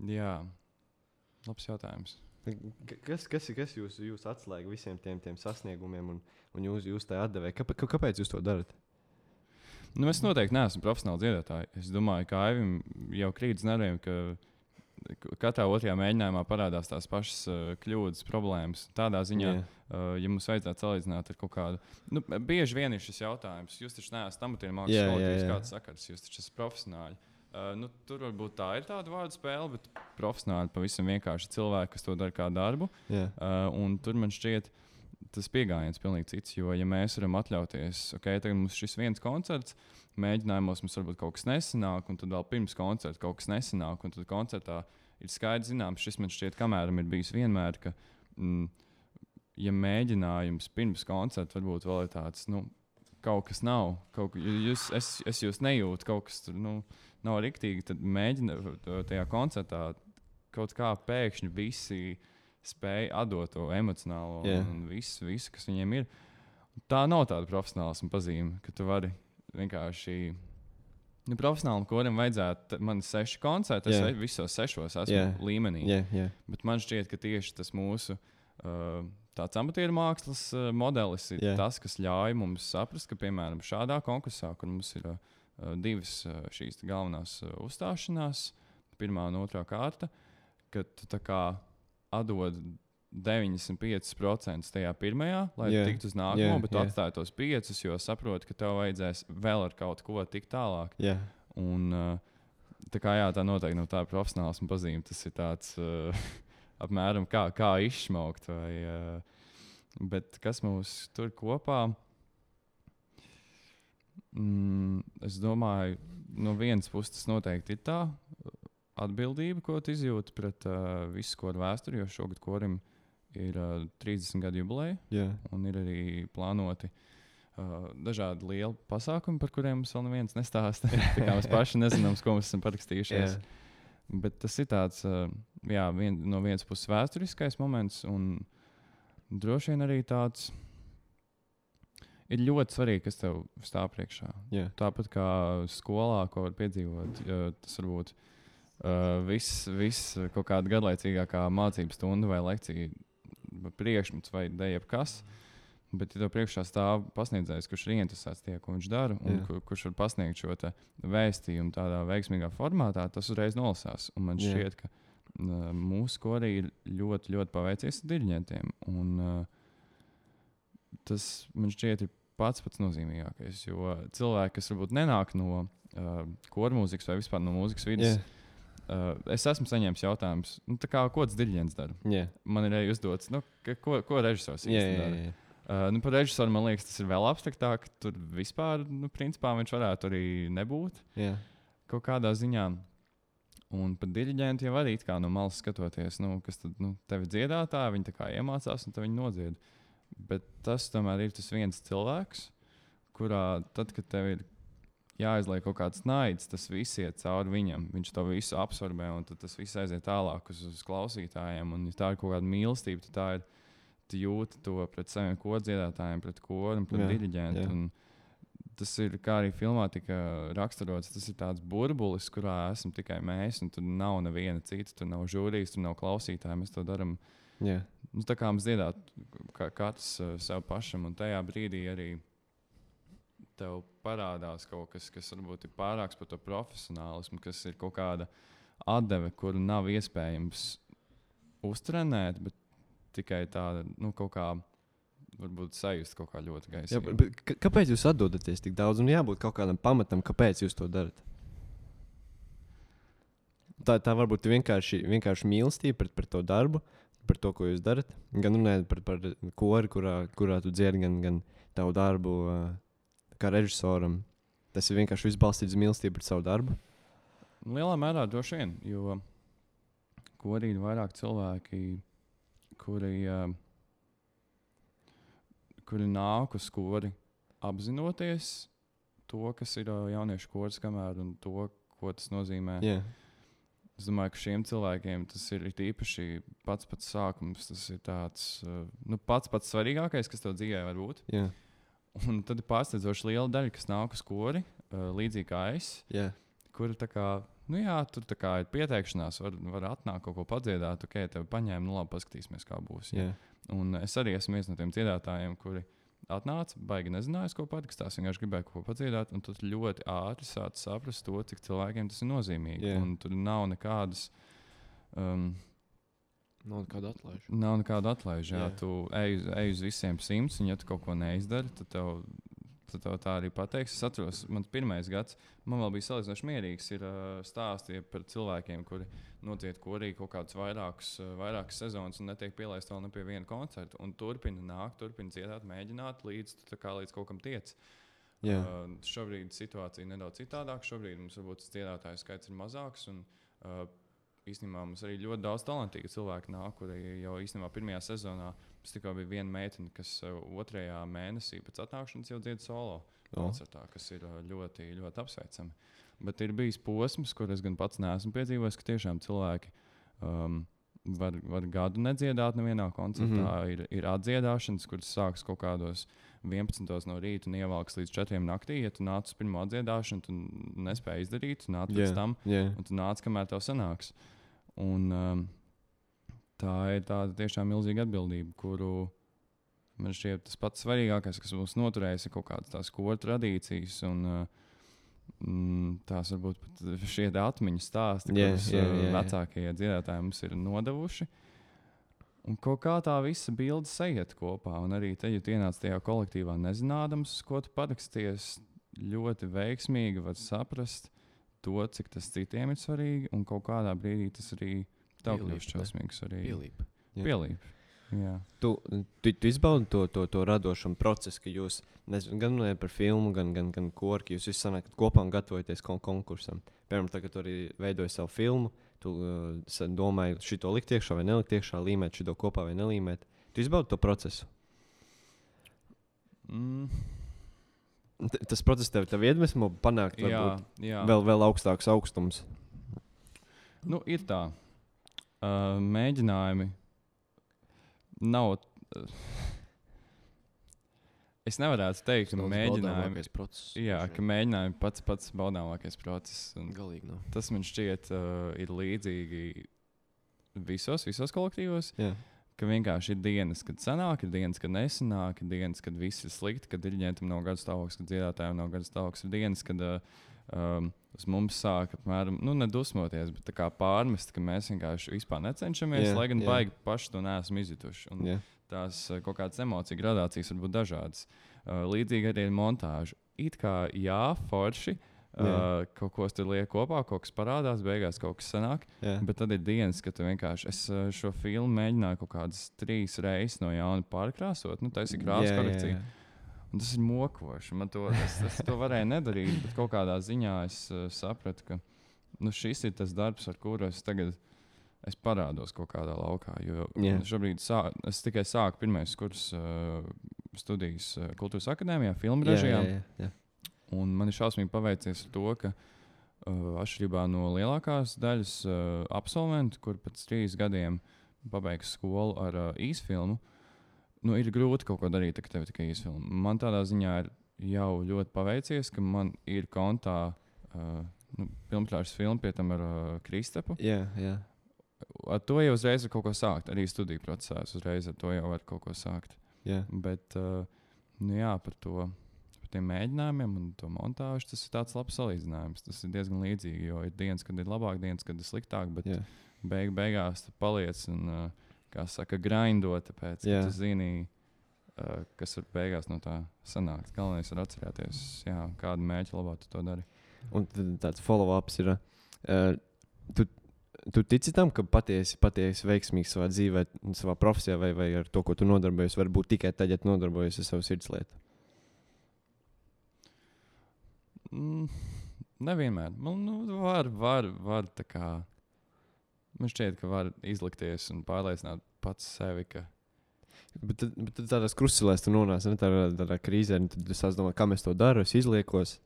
jā, labs jautājums. Ka- Kas, kas kas jūs, jūs atslēga visiem tiem, tiem sasniegumiem un, un jūs, jūs tā atdevēja? Kāpēc, kāpēc jūs to darat? Nu, es noteikti neesmu profesionāls dziedātājs. Es domāju, ka Aivim jau krīt nerviem, ka katrā otrajā mēģinājumā parādās tās pašas uh, kļūdas, problēmas. Tādā ziņā, Jā. uh, ja mums vajadzētu salīdzināt ar kaut kādu. Nu, bieži vien ir šis jautājums, jūs taču neesat amatieru skola, jā, jūs jā. kāds sakars, jūs taču esat profesionāļi. Uh, nu, tur varbūt tā ir tāda vārdu spēle, bet profesionāli pavisam vienkārši cilvēki, kas to dara kā darbu. Jā. Uh, un tur man šķiet, tas pieejams pilnīgi cits. Jo, ja mēs varam atļauties, ok, tagad mums šis viens koncerts, mēģinājumos mums varbūt kaut kas nesanāk, un tad vēl pirms koncerta kaut kas nesanāk, un tad koncertā ir skaidrs zināms, šis man šķiet, kamēram ir bijis vienmēr, ka, mm, ja mēģinājums pirms koncerta varbūt vēl ir tāds, nu, kaut kas nav, kaut, ka- jūs, es, es jūs nejūtu, kaut kas tur nu, nav riktīgi, tad mēģiniet tajā koncertā kaut kā pēkšņi visi spēja atdot to emocionālo yeah. un visu, visu, kas viņiem ir. Tā nav tāda profesionāla pazīme, ka tu vari vienkārši. Nu, profesionāli, kuram vajadzētu, man ir seši koncerti, es yeah. visos sešos esmu yeah. līmenī. Jā, jā. Bet man šķiet, ka tieši tas mūsu uh, tāds amatieru mākslas uh, modelis ir yeah. tas, kas ļauj mums saprast, ka, piemēram, šādā konkursā, kur mums ir uh, divas uh, šīs galvenās uh, uzstāšanās, pirmā un otrā kārta, ka tu kā atdod 95% tajā pirmajā, lai yeah. tiktu uz nākamo, yeah, bet tu yeah. atstāji tos piecus, jo saproti, ka tev vajadzēs vēl ar kaut ko tikt tālāk. jā. Un, tā kā jā, tā noteikti nav tā profesionāls pazīme. Tas ir tāds uh, apmēram kā, kā izsmaukt. Vai, uh, bet kas mūs tur kopā? Mm, es domāju, no vienas puses tas noteikti ir tā atbildība, ko izjūti pret uh, visu kodu vēsturi, jo šogad korim ir uh, 30 gadu jubileja jā. un ir arī plānoti uh, dažādi lieli pasākumi, par kuriem mums vēl neviens nestāsta. Mēs paši nezinām, ko mēs esam parakstījušies. Jā. Bet tas ir tāds, uh, jā, vien, no vienas puses vēsturiskais moments, un droši vien arī tāds. Ir ļoti svarīgi, kas tev stāv priekšā. jā. Tāpat kā skolā, ko var piedzīvot, tas var būt uh, viss, viss kaut kāda gadlaicīgākā mācību stunda vai lekcija, priekšmets vai jebkas. Bet, ja tev priekšā stāv pasniedzējs, kurš ir interesēts tajā, ko viņš dara, un Jā. kur, kurš var pasniegt šo vēstījumu tādā veiksmīgā formātā, tas uzreiz nolasās. Un man Jā. šķiet, ka uh, mūsu korī ir ļoti, ļoti paveicies ar diriģentiem. Un, uh, tas man šķiet ir pats pats nozīmīgākais. Jo cilvēki, kas varbūt nenāk no uh, koru mūzikas vai vispār no mūzikas vidas, Jā. uh, es esmu saņēmis jautājumus, nu, kā, ko tas diriģents dara. Jā. Man ir arī uzdots, nu, ka, ko, ko režisors īsti jā, dara. jā. Uh, nu, par režisoru man liekas, tas ir vēl abstraktāk. Tur vispār, nu, principā viņš varētu arī nebūt jā. kaut kādā ziņā. Un par diriģentu jau arī kā no malas skatoties, nu, kas tad nu, tevi dziedātāji, viņi iemācās un viņi nodzied. Bet tas tomēr ir tas viens cilvēks, kurā tad, kad tev ir jāizliek kaut kāds naids, tas viss iet cauri viņam. Viņš to visu absorbē un tas viss aiziet tālāk uz, uz klausītājiem. Un, ja tā ir kaut kāda mīlestība, tad tā ir. Tu jūti to pret saviem kodziedātājiem, pret koru pret diriģentu. Tas ir kā arī filmā tika raksturots. Tas ir tāds burbulis, kurā esam tikai mēs, un tur nav neviena cita. Tur nav žūrijas, tur nav klausītāji. Mēs to darām jā. nu, tā kā mēs dziedātu, kā katrs uh, sev pašam. Un tajā brīdī arī tev parādās kaut kas, kas varbūt ir pārāks par to profesionālismu, kas ir kaut kāda atdeve, kuru nav iespējams uztrenēt, bet tikai tāda nu, kaut kā. Varbūt sajust kaut kā ļoti gaisa. kāpēc jūs atdodaties tik daudz? Un jābūt kaut kādam pamatam, kāpēc jūs to darat. Tā, tā varbūt vienkārši, vienkārši mīlestība pret, pret to darbu, par to, ko jūs darat. Gan runājot par, par kori, kurā, kurā tu dziedi, gan, gan tavu darbu ā, kā režisoram. Tas ir vienkārši viss balstīts uz mīlestību pret savu darbu. Lielā mērā droši vien, jo korī ir vairāk cilvēki, kuri, uh, kuri nāk uz skori apzinoties to, kas ir uh, jauniešu koris, kamēr un to, ko tas nozīmē. Yeah. Es domāju, ka šiem cilvēkiem tas ir īpaši pats pats sākums. Tas ir tāds, uh, nu, pats pats svarīgākais, kas tev dzīvē var būt. Yeah. Un tad ir pārsteidzoši liela daļa, kas nāk uz skori, uh, līdzīgi kā es. Yeah. kur tā kā, nu jā, tur tā kā ir pieteikšanās, var, var atnākt kaut ko padziedāt, ok, tev paņēma, nu labi, paskatīsimies, kā būs. Yeah. Un es arī esmu viens no tiem dziedātājiem, kuri atnāca, baigi nezināja, ko patiks, tās vienkārši gribēja kaut ko padziedāt, un tad ļoti ātri sāca saprast to, cik cilvēkiem tas ir nozīmīgi. Jā. Un tur nav nekādas. Um, Nav nekāda atlaiža. Nav nekāda atlaiža. Jā, Jā. tu ej, uz- ej uz visiem simts, un ja tu kaut ko neizdari, tad tev, tad tev tā arī pateiks. Es atceros, mans pirmais gads, man vēl bija salīdzinoši mierīgs. Ir uh, stāstīja par cilvēkiem, kuri notiek korī kaut kādus vairākus, uh, vairākas sezonas un netiek pielaist vēl ne pie viena koncerta. Un turpina nākt, turpina dziedāt, mēģināt, līdz, tu līdz kaut kam tiec. Yeah. Uh, šobrīd situācija ir nedaudz citādāka. Šobrīd mums varbūt dziedātāju skaits ir mazāks. Un, uh, īstenībā mums arī ļoti daudz talantīgu cilvēku nāk, kuri jau īstenībā pirmajā sezonā mums tikai bija viena meitene, kas uh, otrajā mēnesī pēc atnākšanas jau dzied solo O. koncertā, kas ir uh, ļoti, ļoti apsveicami. Bet ir bijis posms, kur es gan pats neesmu piedzīvojis, ka tiešām cilvēki. Um, Var, var gadu nedziedāt nevienā koncertā. Mm. -hmm. ir, ir atdziedāšanas, kuras sākas kaut kādos 11. no rīta un ievelks līdz 4. naktī. Ja tu nāc uz pirmo atdziedāšanu, tu nespēji izdarīt, tu nāc pēc Yeah. tam, Yeah. un tu nāc, kamēr tev sanāks. Un, um, tā ir tāda tiešām milzīga atbildība, kuru man šķiet tas pats svarīgākais, kas mums noturējis, ir kaut kādas tās koru tradīcijas. Un, uh, mm, Tās varbūt pat šie atmiņu stāsti, Jā, kurus jā, jā. vecākie dziedātāji mums ir nodevuši. Un kaut kā tā visa bilde sajiet kopā. Un arī te, ja tu ienāc tajā kolektīvā, nezinādams, ko tu paraksties, ļoti veiksmīgi var saprast to, cik tas citiem ir svarīgi. Un kaut kādā brīdī tas arī tev Pielīp, kļūst ne? šausmīgi svarīgi. Pielīp. Jā. Pielīp. Jā. Tu, tu, tu izbaudi to, to, to radošumu procesu, ka jūs nezinu, gan runājat par filmu, gan, gan, gan korku. Jūs visi sanākat kopā un gatavojaties kon konkursam. Piemēram, tagad arī veidoji savu filmu. Tu uh, domāji, šito likt iekšā vai nelikt iekšā, līmēt šo kopā vai nelīmēt. Tu izbaudi to procesu. Mm, T tas process tev, tev iedvesmo panākt jā, varbūt, jā. vēl, vēl augstāks augstums. Nu, ir tā. Uh, mēģinājumi nav. Uh, es nevaru teikt, ka mēģinājumi. Jā, ka mēģinājumi pats pats baudāmākais process. Galīgi nav. tas man šķiet, uh, ir līdzīgi visos, visos kolektīvos. Jā, Ka vienkārši ir dienas, kad sanāk, ir dienas, kad nesanāk, ir dienas, kad viss ir slikti, kad diriģentam nav gada stāvoklis, kad dziedātājiem nav gada stāvoklis. Ir dienas, kad uh, um, uz mums sāk apmēram, nu, nedusmoties, bet pārmest, ka mēs vienkārši vispār necenšamies, Jā, lai gan jā. baigi paši to neesam izjutuši. Un jā. tās uh, kaut kādas emociju gradācijas var būt dažādas. Uh, līdzīgi arī ar montāžu. It kā jā, forši. Uh, kaut ko tur liek kopā, kaut kas parādās, beigās kaut kas sanāk. jā. Bet tad ir dienas, kad tu vienkārši es uh, šo filmu mēģināju kaut kādas trīs reizes no jauna pārkrāsot. Nu, tas ir krāsa Jā, jā, korekcija. jā. Un tas ir mokoši. Man to, es, es to varēju nedarīt, bet kaut kādā ziņā es uh, sapratu, ka nu, šis ir tas darbs, ar kuru es tagad es parādos kaut kādā laukā. Jo Jā. šobrīd sā, es tikai sāku pirmais kurs uh, studijas uh, Kultūras akadēmijā, filmu Jā, režijā. jā, jā, jā. Un man ir šausmīgi paveicies ar to, ka uh, atšķirībā no lielākās daļas uh, absolventu, kur pēc trīs gadiem pabeigs skolu ar uh, īsfilmu, nu, ir grūti kaut ko darīt, tā, ka tev tikai īsfilma. Man tādā ziņā ir jau ļoti paveicies, ka man ir kontā uh, nu, filmas filma pie tam ar uh, Kristapu. Jā, jā. Ar to jau uzreiz var kaut ko sākt. Arī studiju procesā es uzreiz ar to jau varu kaut ko sākt. jā. Bet, uh, nu jā, par to, par tiem mēģinājumiem un to montāžu, tas ir tāds labs salīdzinājums. Tas ir diezgan līdzīgi, jo ir dienas, kad ir labāk, dienas, kad ir sliktāk, bet Jā. beig, beigās tu paliec un, uh, kā saka, grindot, tāpēc, ka Jā. tu zini, uh, kas var beigās no tā sanākt. Galvenais ir atcerēties, jā, kādu mērķu labā tu to dari. Un tāds follow-ups ir. Uh, tu, tu tici tam, ka patiesi, patiesi veiksmīgs savā dzīvē, savā profesijā vai, vai ar to, ko tu nodarbojies, var būt tikai tad, ja tu nodarbojies ar savu sirdslietu. Mm, nevienmēr. Man nu, var, var, var tā kā. Man šķiet, ka var izlikties un pārliecināt pats sevi, ka Bet, tad- bet tad tādās krusticelēs tu nonāc ne, tādā, tādā krīzē, un tad es domāju, kā es to daru, es izliekos.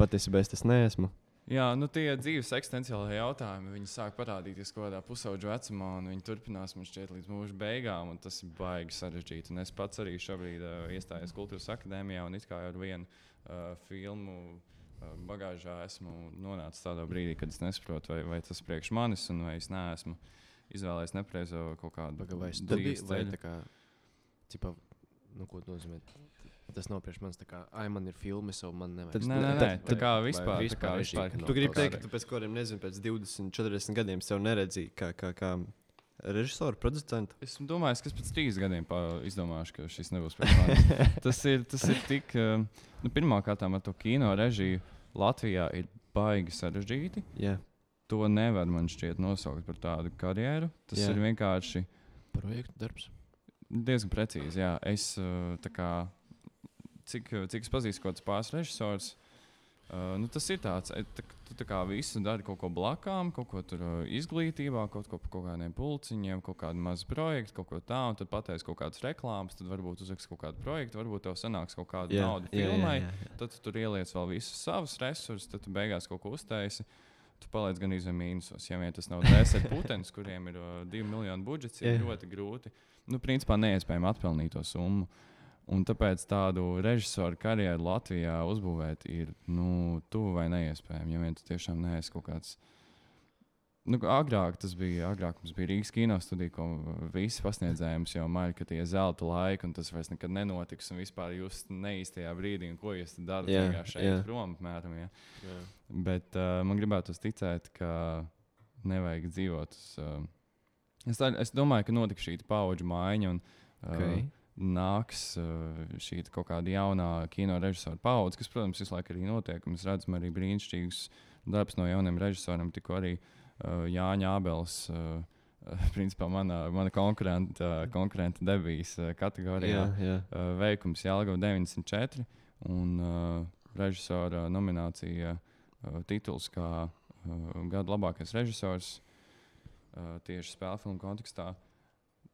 Patiesībā es tas neesmu. Jā, nu tie dzīves eksistenciālie jautājumi, viņi sāk parādīties kaut kādā pusauģa vecumā, un viņi turpinās man šķiet līdz mūža beigām, un tas ir baigi sarežģīti. Un es pats arī šobrīd uh, iestājos Kultūras akadēmijā, un it kā ar vienu uh, filmu uh, bagāžā esmu nonācis tādā brīdī, kad es nesaprotu, vai, vai tas priekš manis, un vai es neesmu izvēlējies nepareizo kaut kādu Pagaidiet, vai, vai ceļu. tā kā, cipa, nu, ko tas nozīmē? Tas nav priekš manis, tā kā, ai, man ir filmas, un man nevajag. Tad- Nē, nē, nē, tā kā vispār, tā kā režija, vispār. ka nav Tu gribi kaut teikt, ka tu pēc kādiem, nezinu, pēc 20, 40 gadiem sev neredzīji kā, kā, kā režisoru, producentu. Es domāju, ka es pēc trīs gadiem pa- izdomāšu, ka šis nebūs priekš manis. tas, ir, tas ir tik. uh, Nu, Pirmkārt, ar to kino režiju Latvijā ir baigi sarežģīti. Jā, To nevar man šķiet nosaukt par tādu karjeru. Tas. Jā. ir vienkārši Projektu darbs. diezgan precīzi. Jā. Es, tā kā, cik, cik es pazīstu kaut kādus pāris režisorus, uh, nu, tas ir tāds, e, tā, tu tā kā visu dari kaut ko blakām, kaut ko tur uh, izglītībā, kaut ko par kaut kādiem pulciņiem, kaut kādu mazu projektu, kaut ko tādu, un tad pateiks kaut kādas reklāmas, tad varbūt uzliks kaut kādu projektu, varbūt tev sanāks kaut kāda jā, nauda jā, filmai. jā, jā. Tad tu tur ieliec vēl visus savus resursus, tad tu beigās kaut ko uztaisi. Tu paliec gan izvēlējies mīnusos. Ja vien tas nav desmit putekļi, kuriem ir uh, divi miljoni budžets, ir Jā. ļoti grūti. Nu, principā neiespējami atpelnīt to summu. Un tāpēc tādu režisoru karjeru Latvijā uzbūvēt ir nu, tuvu vai neiespējami. Ja vien tu tiešām neesi kaut kāds. Nu, agrāk tas bija, agrāk mums bija Rīgas kino studija, ko visi pasniedzēji mums jau māja, ka tie ir zelta laiki, un tas vairs nekad nenotiks. Un vispār jūs neīstajā brīdī, ko jūs tad darat, Jā, vienkārši šeit prom, apmēram. Ja. Jā. Bet uh, man gribētu ticēt, ka nevajag dzīvot. Uz, uh, es, tā, es domāju, ka notiks šī paudžu maiņa. Un, uh, Okay. Nāks uh, šī kaut kāda jaunā kino režisora paudze, kas, protams, visu laiku arī notiek. Mēs redzam arī brīnišķīgus darbus no jauniem režisoriem. Tikko arī uh, Jāņa Abels, uh, principā mana, mana konkurenta, konkurenta debijas kategorijā jā, jā. uh, veikums Jālgava 94 un uh, režisora nominācija uh, tituls kā uh, gada labākais režisors uh, tieši spēļu filmu kontekstā.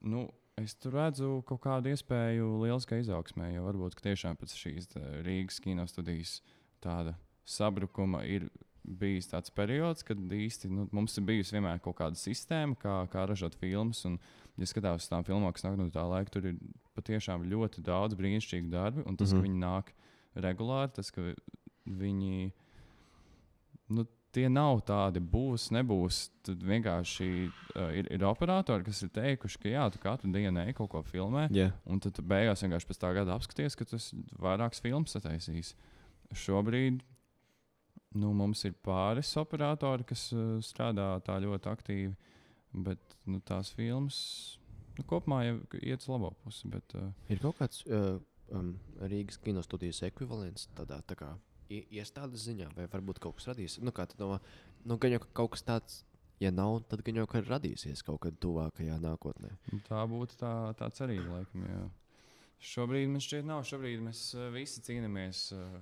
Nu, es tur redzu kaut kādu iespēju lieliskai izaugsmē, jo varbūt tiešām pēc šīs tā, Rīgas kino studijas tāda sabrukuma ir bijis tāds periods, kad īsti nu, mums ir bijusi vienmēr kaut kāda sistēma, kā, kā ražot filmas. Un, ja skatās uz tām filmām, kas nāk no tā laika, tur ir patiešām ļoti daudz brīnišķīgu darbu. Un tas, mm Mhm. -hmm. ka viņi nāk regulāri, tas, ka viņi. Nu, Tie nav tādi, būs, nebūs. Tad vienkārši uh, ir, ir operatori, kas ir teikuši, ka jā, tu katru dienu ej kaut ko filmē. jā. Un tad beigās vienkārši pēc tā gada apskaties, ka tas vairākas filmas sataisīs. Šobrīd nu, mums ir pāris operatori, kas uh, strādā tā ļoti aktīvi, bet nu, tās filmas nu, kopumā jau iet uz labo pusi. Bet, uh, Ir kaut kāds uh, um, Rīgas kinostudijas ekvivalents tādā tā kā iestādes ziņā, vai varbūt kaut kas radīs. Nu, domā, nu, gan jau ka kaut kas tāds, ja nav, tad gan jau ka radīsies kaut kad tuvākajā nākotnē. tā būtu tā, tā cerība, laikam. Jā. Šobrīd man šķiet, nav. Šobrīd mēs uh, visi cīnāmies. Uh,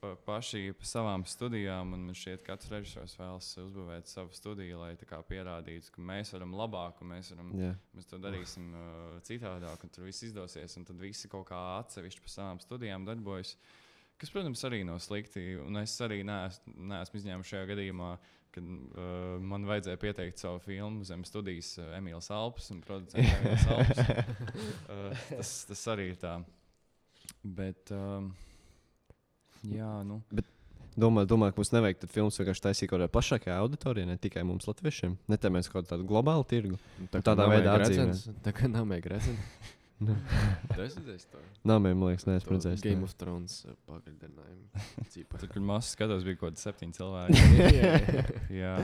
pa, paši pa savām studijām, un man šķiet, ka katrs režisors vēlas uzbūvēt savu studiju, lai pierādītu, ka mēs varam labāk, un mēs, varam, jā. mēs to darīsim uh, citādāk, un tur viss izdosies. Un tad visi kaut kā atsevišķi pa savām studijām darbojas. Kas, protams, arī nav slikti. Un es arī neesmu, neesmu izņēmis šajā gadījumā, kad uh, man vajadzēja pieteikt savu filmu zem studijas uh, Emīls Alps un producents Emīls Alps. uh, tas, tas arī ir tā. Bet, um, jā, nu. Domāju, domāju, ka mums nevajag tad filmas vienkārši taisīt kaut kādā plašākā auditorijā, ne tikai mums, latviešiem. Netēmēs kaut kādu globālu tirgu. Tā Tādā veidā atzīmē. redzams, tā kā nav mēģinājums. Tas ir tas, kas man liekas, neesmu redzējis. Game nē. of Thrones uh, pagaidinājumu. Tur, kur mazs skatās, bija kaut kāds septiņi cilvēki. Jā.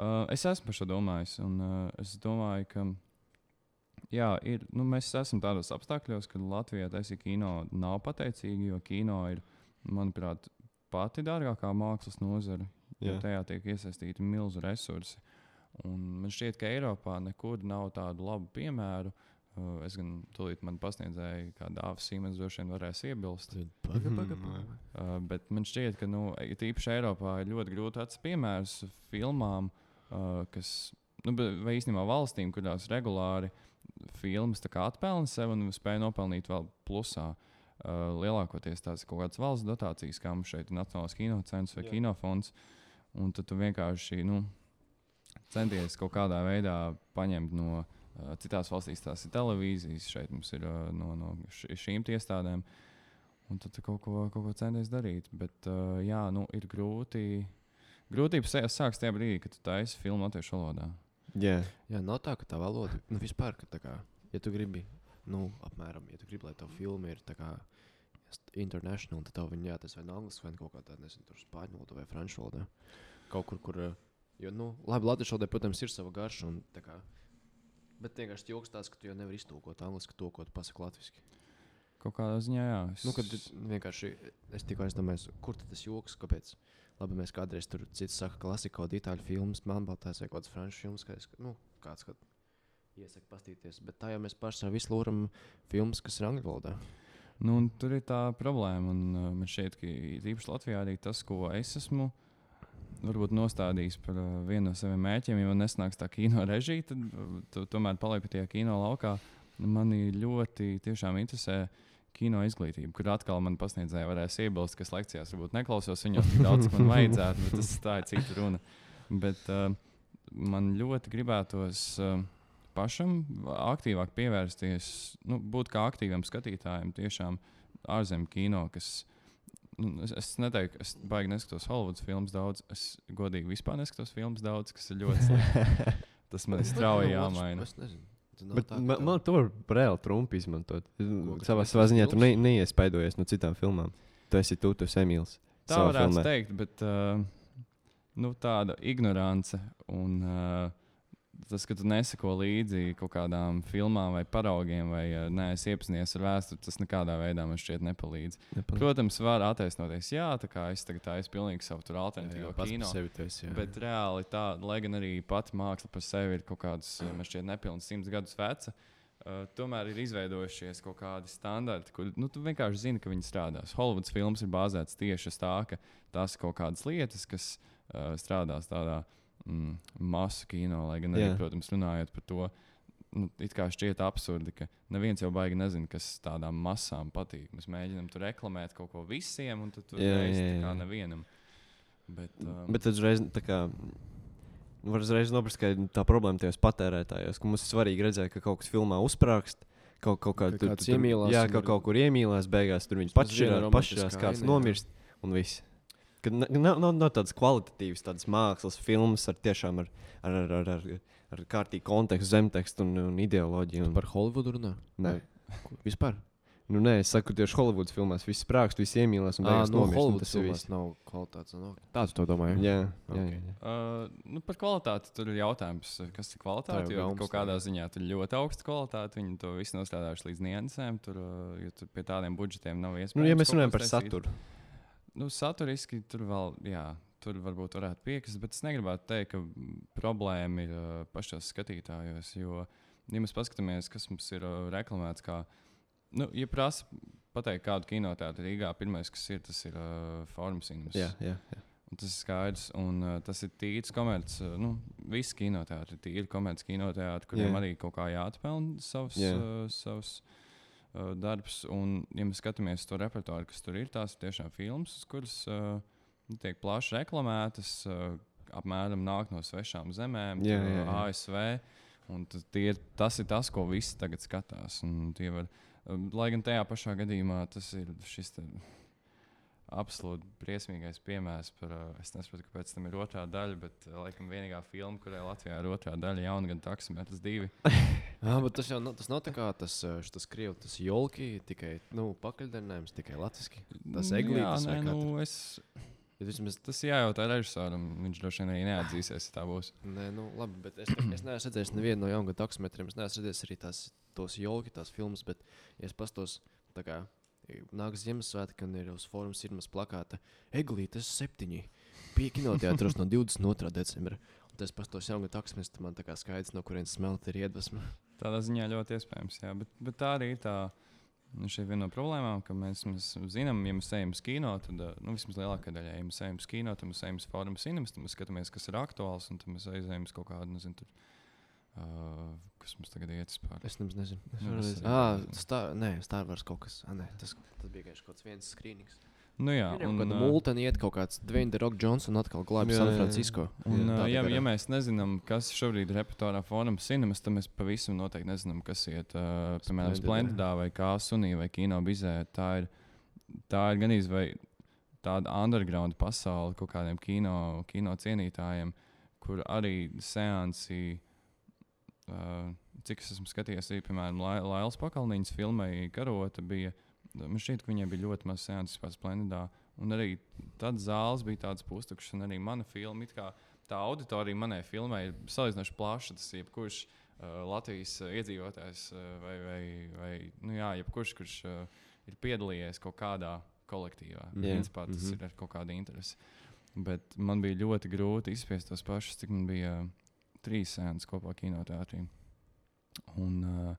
Uh, es esmu par šo domājis. Un, uh, es domāju, ka jā, ir, nu, mēs esam tādos apstākļos, ka Latvijā taisīt kino nav pateicīgi, jo kino ir, manuprāt, pati dārgākā mākslas nozare. Jo Jā. tajā tiek iesaistīti milzu resursi. Un man šķiet, ka Eiropā nekur nav tādu labu piemēru. Uh, es gan tūlīt man pasniedzēju, kā dāvāts Siemens droši vien varēs iebilst. Paga, paga, Mhm. paga. Uh, bet man šķiet, ka nu, īpaši Eiropā ir ļoti grūti atrast piemērus filmām, uh, kas, nu, vai īstenībā valstīm, kurās regulāri filmas atpelna sev un spēj nopelnīt vēl plusā. Uh, lielākoties tās ir kaut kādas valsts dotācijas, kā mums šeit ir Nacionālais kinocentrs vai Jā. kinofons. Un tad tu vienkārši nu, centies kaut kādā veidā paņemt no uh, citās valstīs, tās ir televīzijas, šeit mums ir uh, no, no šīm iestādēm. Un tad kaut ko, kaut ko centies darīt. Bet, uh, jā, nu, ir grūti. Grūtības sā- sākas tajā brīdī, kad tu taisi filmu latviešu valodā. Jā, Jā, nav tā, ka tā valoda, nu, vispār, ka tā kā, ja tu gribi, nu, apmēram, ja tu gribi, lai tava filma ir tā kā international, tad tev viņa jātas vai no angļu, vai no kaut kādā, nezinu, tur spāņu valodā vai franču valodā. Kaut kur, kur, eh, jo, nu, labi, latviešu valodai, protams, ir sava garša, un tā kā, bet vienkārši joks tāds, ka tu jau nevari iztūkot angliski to, ko tu pasaki latviski. Kaut kādā ziņā, jā. Es, Nu, kad vienkārši es tikko aizdomājos, kur tas joks, kāpēc. Labi, mēs kādreiz tur cits saka, klasika, kaut itāļu filmas, melnbaltās vai kaut kāds franču filmas, kā es, nu, kāds, kad iesaka pastīties. Bet tā jau mēs paši sev visu lūram filmas, kas ir angļu valodā. Nu, tur ir tā problēma. Un, uh, man šķiet, ka īpaši Latvijā arī tas, ko es esmu varbūt nostādījis par uh, vienu no saviem mērķiem, ja man nesnāks tā kino režija, tad uh, tu, tomēr paliek pie kino laukā. Mani ļoti tiešām interesē kino izglītība, kur atkal man pasniedzēja varēs iebilst, ka es lekcijās varbūt neklausos viņos tik daudz, man vajadzētu, bet tas tā ir cita runa. Bet uh, man ļoti gribētos. Uh, pašam aktīvāk pievērsties, nu, būt kā aktīvam skatītājam, tiešām ārzemju kino, kas. Nu, es, es neteiktu, es baigi neskatos Holivudas filmas daudz. Es godīgi vispār neskatos filmas daudz, kas ir ļoti slikti. Tas man ir strauji jāmaina. Es nezinu. Bet tā, man, tev- man to var reāli trumpi izmantot. ka Savā, savā ziņā tu ne, neiespaidojies no citām filmām. Tu esi tu, tu esi Emīls. Tā varētu filmā. teikt, bet uh, nu, tāda ignorance un uh, tas, ka tu neseko līdzi kaut kādām filmām vai paraugiem, vai uh, neesi iepazinies ar vēsturi, tas nekādā veidā man šķiet nepalīdz. Protams, var attaisnoties, jā, tā kā es tagad tā esmu pilnīgi savu tur alternatīvo kino. sevi tu esi, jā. Bet reāli tā, lai gan arī pati māksla par sevi ir kaut kādas, uh, man šķiet, nepilnas simts gadus veca. Uh, tomēr ir izveidojušies kaut kādi standarti, kur nu, tu vienkārši zini, ka viņi strādās. Holivudas filmas ir bāzētas tieši uz tā, ka tās ir kaut kādas lietas, kas uh, strādās tādā mm, masu kino, lai gan arī, Jā. protams, runājot par to. Nu, it kā šķiet absurdi, ka neviens jau baigi nezina, kas tādām masām patīk. Mēs mēģinām tur reklamēt kaut ko visiem, un tad tur Jā, reiz jā, tā kā jā. nevienam. Bet, um, Bet tad uzreiz tā kā. nu, Var uzreiz noprast, ka tā problēma tajos patērētājos, ka mums ir svarīgi redzēt, ka kaut kas filmā uzsprāgst. Kaut, kaut kā Ka tur tur- iemīlās Jā, un ka var- kaut kur iemīlās, beigās tur pašķirās, viena romantiskā pašķirās kāds jā. nomirst un viss. Kad na- nav, nav, nav tādas kvalitatīvas, tādas mākslas filmas ar tiešām ar, ar, ar, ar, ar, ar kārtīgu kontekstu, zemtekstu un, un ideoloģiju. Un, par Holivudu runā? Nē. Vispār? nu, nē, es saku, tieši Holivudas filmās viss sprāgst, viss iemīlās un beigās no nomirst. un Holivudas filmās nav kvalitātes. No. Tāds to domāju. Jā, jā, Ok. jā. Uh, nu, par kvalitāti tur ir jautājums, kas ir Tā kvalitāte. Jo kaut kādā tā, ziņā tur ir ļoti augsta kvalitāte. Viņi to visu nostrādājuši līdz niansēm. Tur, jo tur pie tādiem budžetiem nav iespējams. Nu, ja mēs runājam par saturu, Nu, saturiski tur vēl, jā, tur varbūt varētu piekrist, bet es negribētu teikt, ka problēma ir uh, pašos skatītājos. Jo, ja mēs paskatāmies, kas mums ir uh, reklamēts, kā, nu, ja prasa pateikt, kādu kinoteātru Rīgā, pirmais, kas ir, tas ir uh, Forums Cinemas. jā, jā, jā. Un Tas ir skaidrs, un uh, tas ir tīrs komercs. Uh, nu, visi kinoteātri ir tīri komerci kinoteātri, kuriem Jā. arī kaut kā jāatpelnā savs, Jā. uh, savs uh, darbs. Un, ja mēs skatāmies to repertuāru, kas tur ir, tās ir tiešām filmas, kuras uh, tiek plaši reklamētas, uh, apmēram nāk no svešām zemēm, Jā, jā, jā. ASV. Un tie, tas ir tas, ko visi tagad skatās. Var, um, lai gan tajā pašā gadījumā tas ir šis te absolūti briesmīgais piemērs par. Uh, es nesaprotu, kāpēc tam ir otrā daļa, bet uh, laikam vienīgā filma, kurai Latvijā ir otrā daļa, jauna gada taksometrs divi. Jā, bet tas jau nav, tas nav tā kā tas, uh, tas krievu, tas jolki, tikai nu, pakaļdarinājums, tikai latviski. Tas eglītis vai kā nu, es, Bet vismaz, tas jājautā režisoram. Viņš droši vien arī neatzīsies, ja tā būs. nē, nu, labi, bet es, es neesmu redzējis nevienu no jaungada taksometriem. Es neesmu redzējis arī tās, tos jolki, tās filmas, bet ja es pastos, tā kā nāks Ziemassvētki un ir uz fóruma sirmas plakāta Eglītes septiņi. Pie kinoteātros no 22. decembra. Un tas pastos jaungada taksometrs, tad man tā kā skaidrs, no kurienes smelt ir iedvesma. Tādā ziņā ļoti iespējams, jā. Bet, bet tā arī ir tā. Nu, šī ir viena no problēmām, ka mēs, mēs zinām, ja mēs ejam uz kino, tad uh, nu, vismaz lielākā daļa, ja mēs ejam uz kino, tad mēs ejam uz fórumu cinemas, tad mēs skatāmies, kas ir aktuāls, un tad mēs aizējām uz kaut kādu, nezinu, tur, uh, kas mums tagad iet vispār. Es nemaz nezinu. Es Nu, es redzēt. arī Ah. Star, nē, Star Wars kaut kas. Ah, nē, tas, tas bija vienkārši kaut kāds viens skrīnings. Nu, jā, Un, ā, Multani iet kaut kāds Dwayne Rock Johnson atkal glābj San jā, jā. Francisco. Un, Jā, ja, ja mēs nezinām, kas šobrīd ir repertuārā fonam cinemas, tad mēs pavisam noteikti nezinām, kas iet, uh, piemēram, Splendidā. Vai kā sunī vai kino bizē. Tā ir, tā ir gan izvēle tāda underground pasaule kaut kādiem kino, kino cienītājiem, kur arī seansi, uh, cik es esmu skatījies, arī, piemēram, Lai- Lailas pakalniņas filmai Karota bija, man šķiet, ka viņai bija ļoti maz seansi vispār Splendidā. Un arī tad zāles bija tādas pustukšas, un arī mana filma, kā tā auditorija manai filmai ir salīdzinoši plaša. Tas ir jebkurš uh, Latvijas uh, iedzīvotājs uh, vai, vai, vai nu, jā, jebkurš, kurš uh, ir piedalījies kaut kādā kolektīvā. Mhm. Yeah. Principā tas Mhm. ir ar kaut kādu interesi. Bet man bija ļoti grūti izspiest tos pašus, cik man bija uh, trīs sēnes kopā kinoteātrī. Un, uh,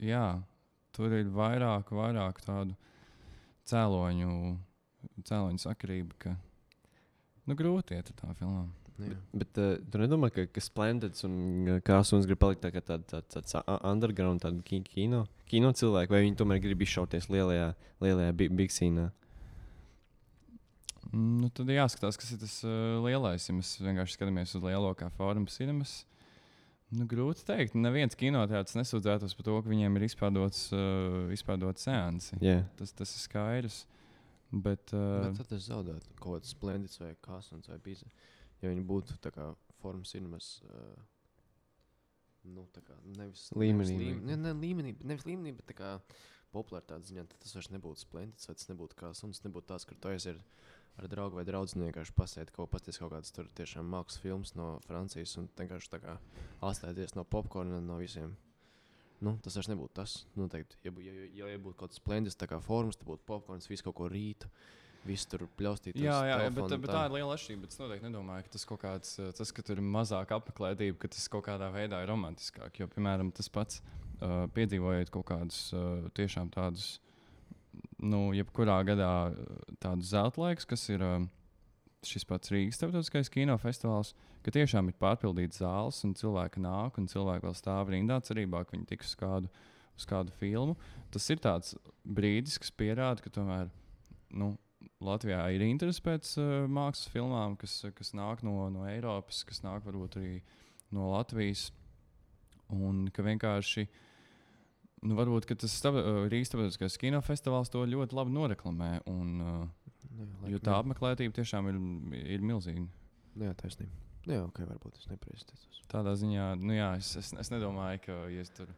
jā, tur ir vairāk, vairāk tādu cēloņu, cēloņu sakarību, ka nu, grūti iet ar tām filmām. Jā. Bet uh, tu nedomā, ka, ka Splendids un uh, Kāsuns grib palikt tā kā tāda tā, tā, tā, tā underground, tāda ki- kino, kino cilvēki, vai viņi tomēr grib izšauties lielajā, lielajā bi- big scene? Nu, tad jāskatās, kas ir tas uh, lielais. Ja mēs vienkārši skatāmies uz lielo kā formu cinemas, nu, grūti pateikt. Neviens kinoteātris nesūdzētos par to, ka viņiem ir izpārdots, uh, izpārdots seansi. Jā, Tas, tas ir skaidrs. Bet, uh, Bet tad es zaudētu kaut kāds splendīds vai kāsons vai pīze. Ja viņi būtu tā kā formas cinemas. Uh, Nu, tā kā nevis Līmenī, nevis, līmenī, ne, ne, līmenī, bet nevis līmenī, bet tā kā popularitātes ziņā, tad tas vairs nebūtu splendīds, vai tas nebūtu kā suns, nebūtu tās, kur tu aizies ar, draugu vai draugu vienkārši pasēt kaut, pasties kaut kādas tur tiešām mākslas filmas no Francijas un vienkārši tā kā atslēdzies no popkorna un no visiem. Nu, tas vairs nebūtu tas. Noteikti, ja, ja, ja, ja būtu kaut kāds splendīds, tā kā formas, tad būtu popkorns, viss kaut ko rīt. Viss tur pļaustīt. Jā, jā, jā bet, bet tā ir liela atšķirība. Es noteikti nedomāju, ka tas kaut kāds, uh, tas, ka tur ir mazāk apmeklētība, ka tas kaut kādā veidā ir romantiskāk. Jo, piemēram, tas pats uh, piedzīvojot kaut kādus uh, tiešām tādus, nu, jebkurā gadā uh, tādus zelta laikus, kas ir uh, šis pats Rīgas starptautiskais kinofestivāls, ka tiešām ir pārpildīts zāles un cilvēki nāk un cilvēki vēl stāv rindā cerībā, ka viņi tiks uz kādu, uz kādu filmu. Tas ir tāds brīdis, kas pierāda, ka tomēr. Nu, Latvijā ir interese pēc uh, mākslas filmām, kas, kas nāk no, no Eiropas, kas nāk varbūt arī no Latvijas. Un ka vienkārši nu, varbūt tas stav, uh, Rīgas starptautiskais kinofestivāls to ļoti labi noreklamē. Un, uh, jo tā apmeklētība tiešām ir, ir milzīga. Nu, jā, taisnība. Nu, jā, ok, varbūt es nepareizi teicu. Tādā ziņā, nu jā, es, es, es nedomāju, ka ja es tur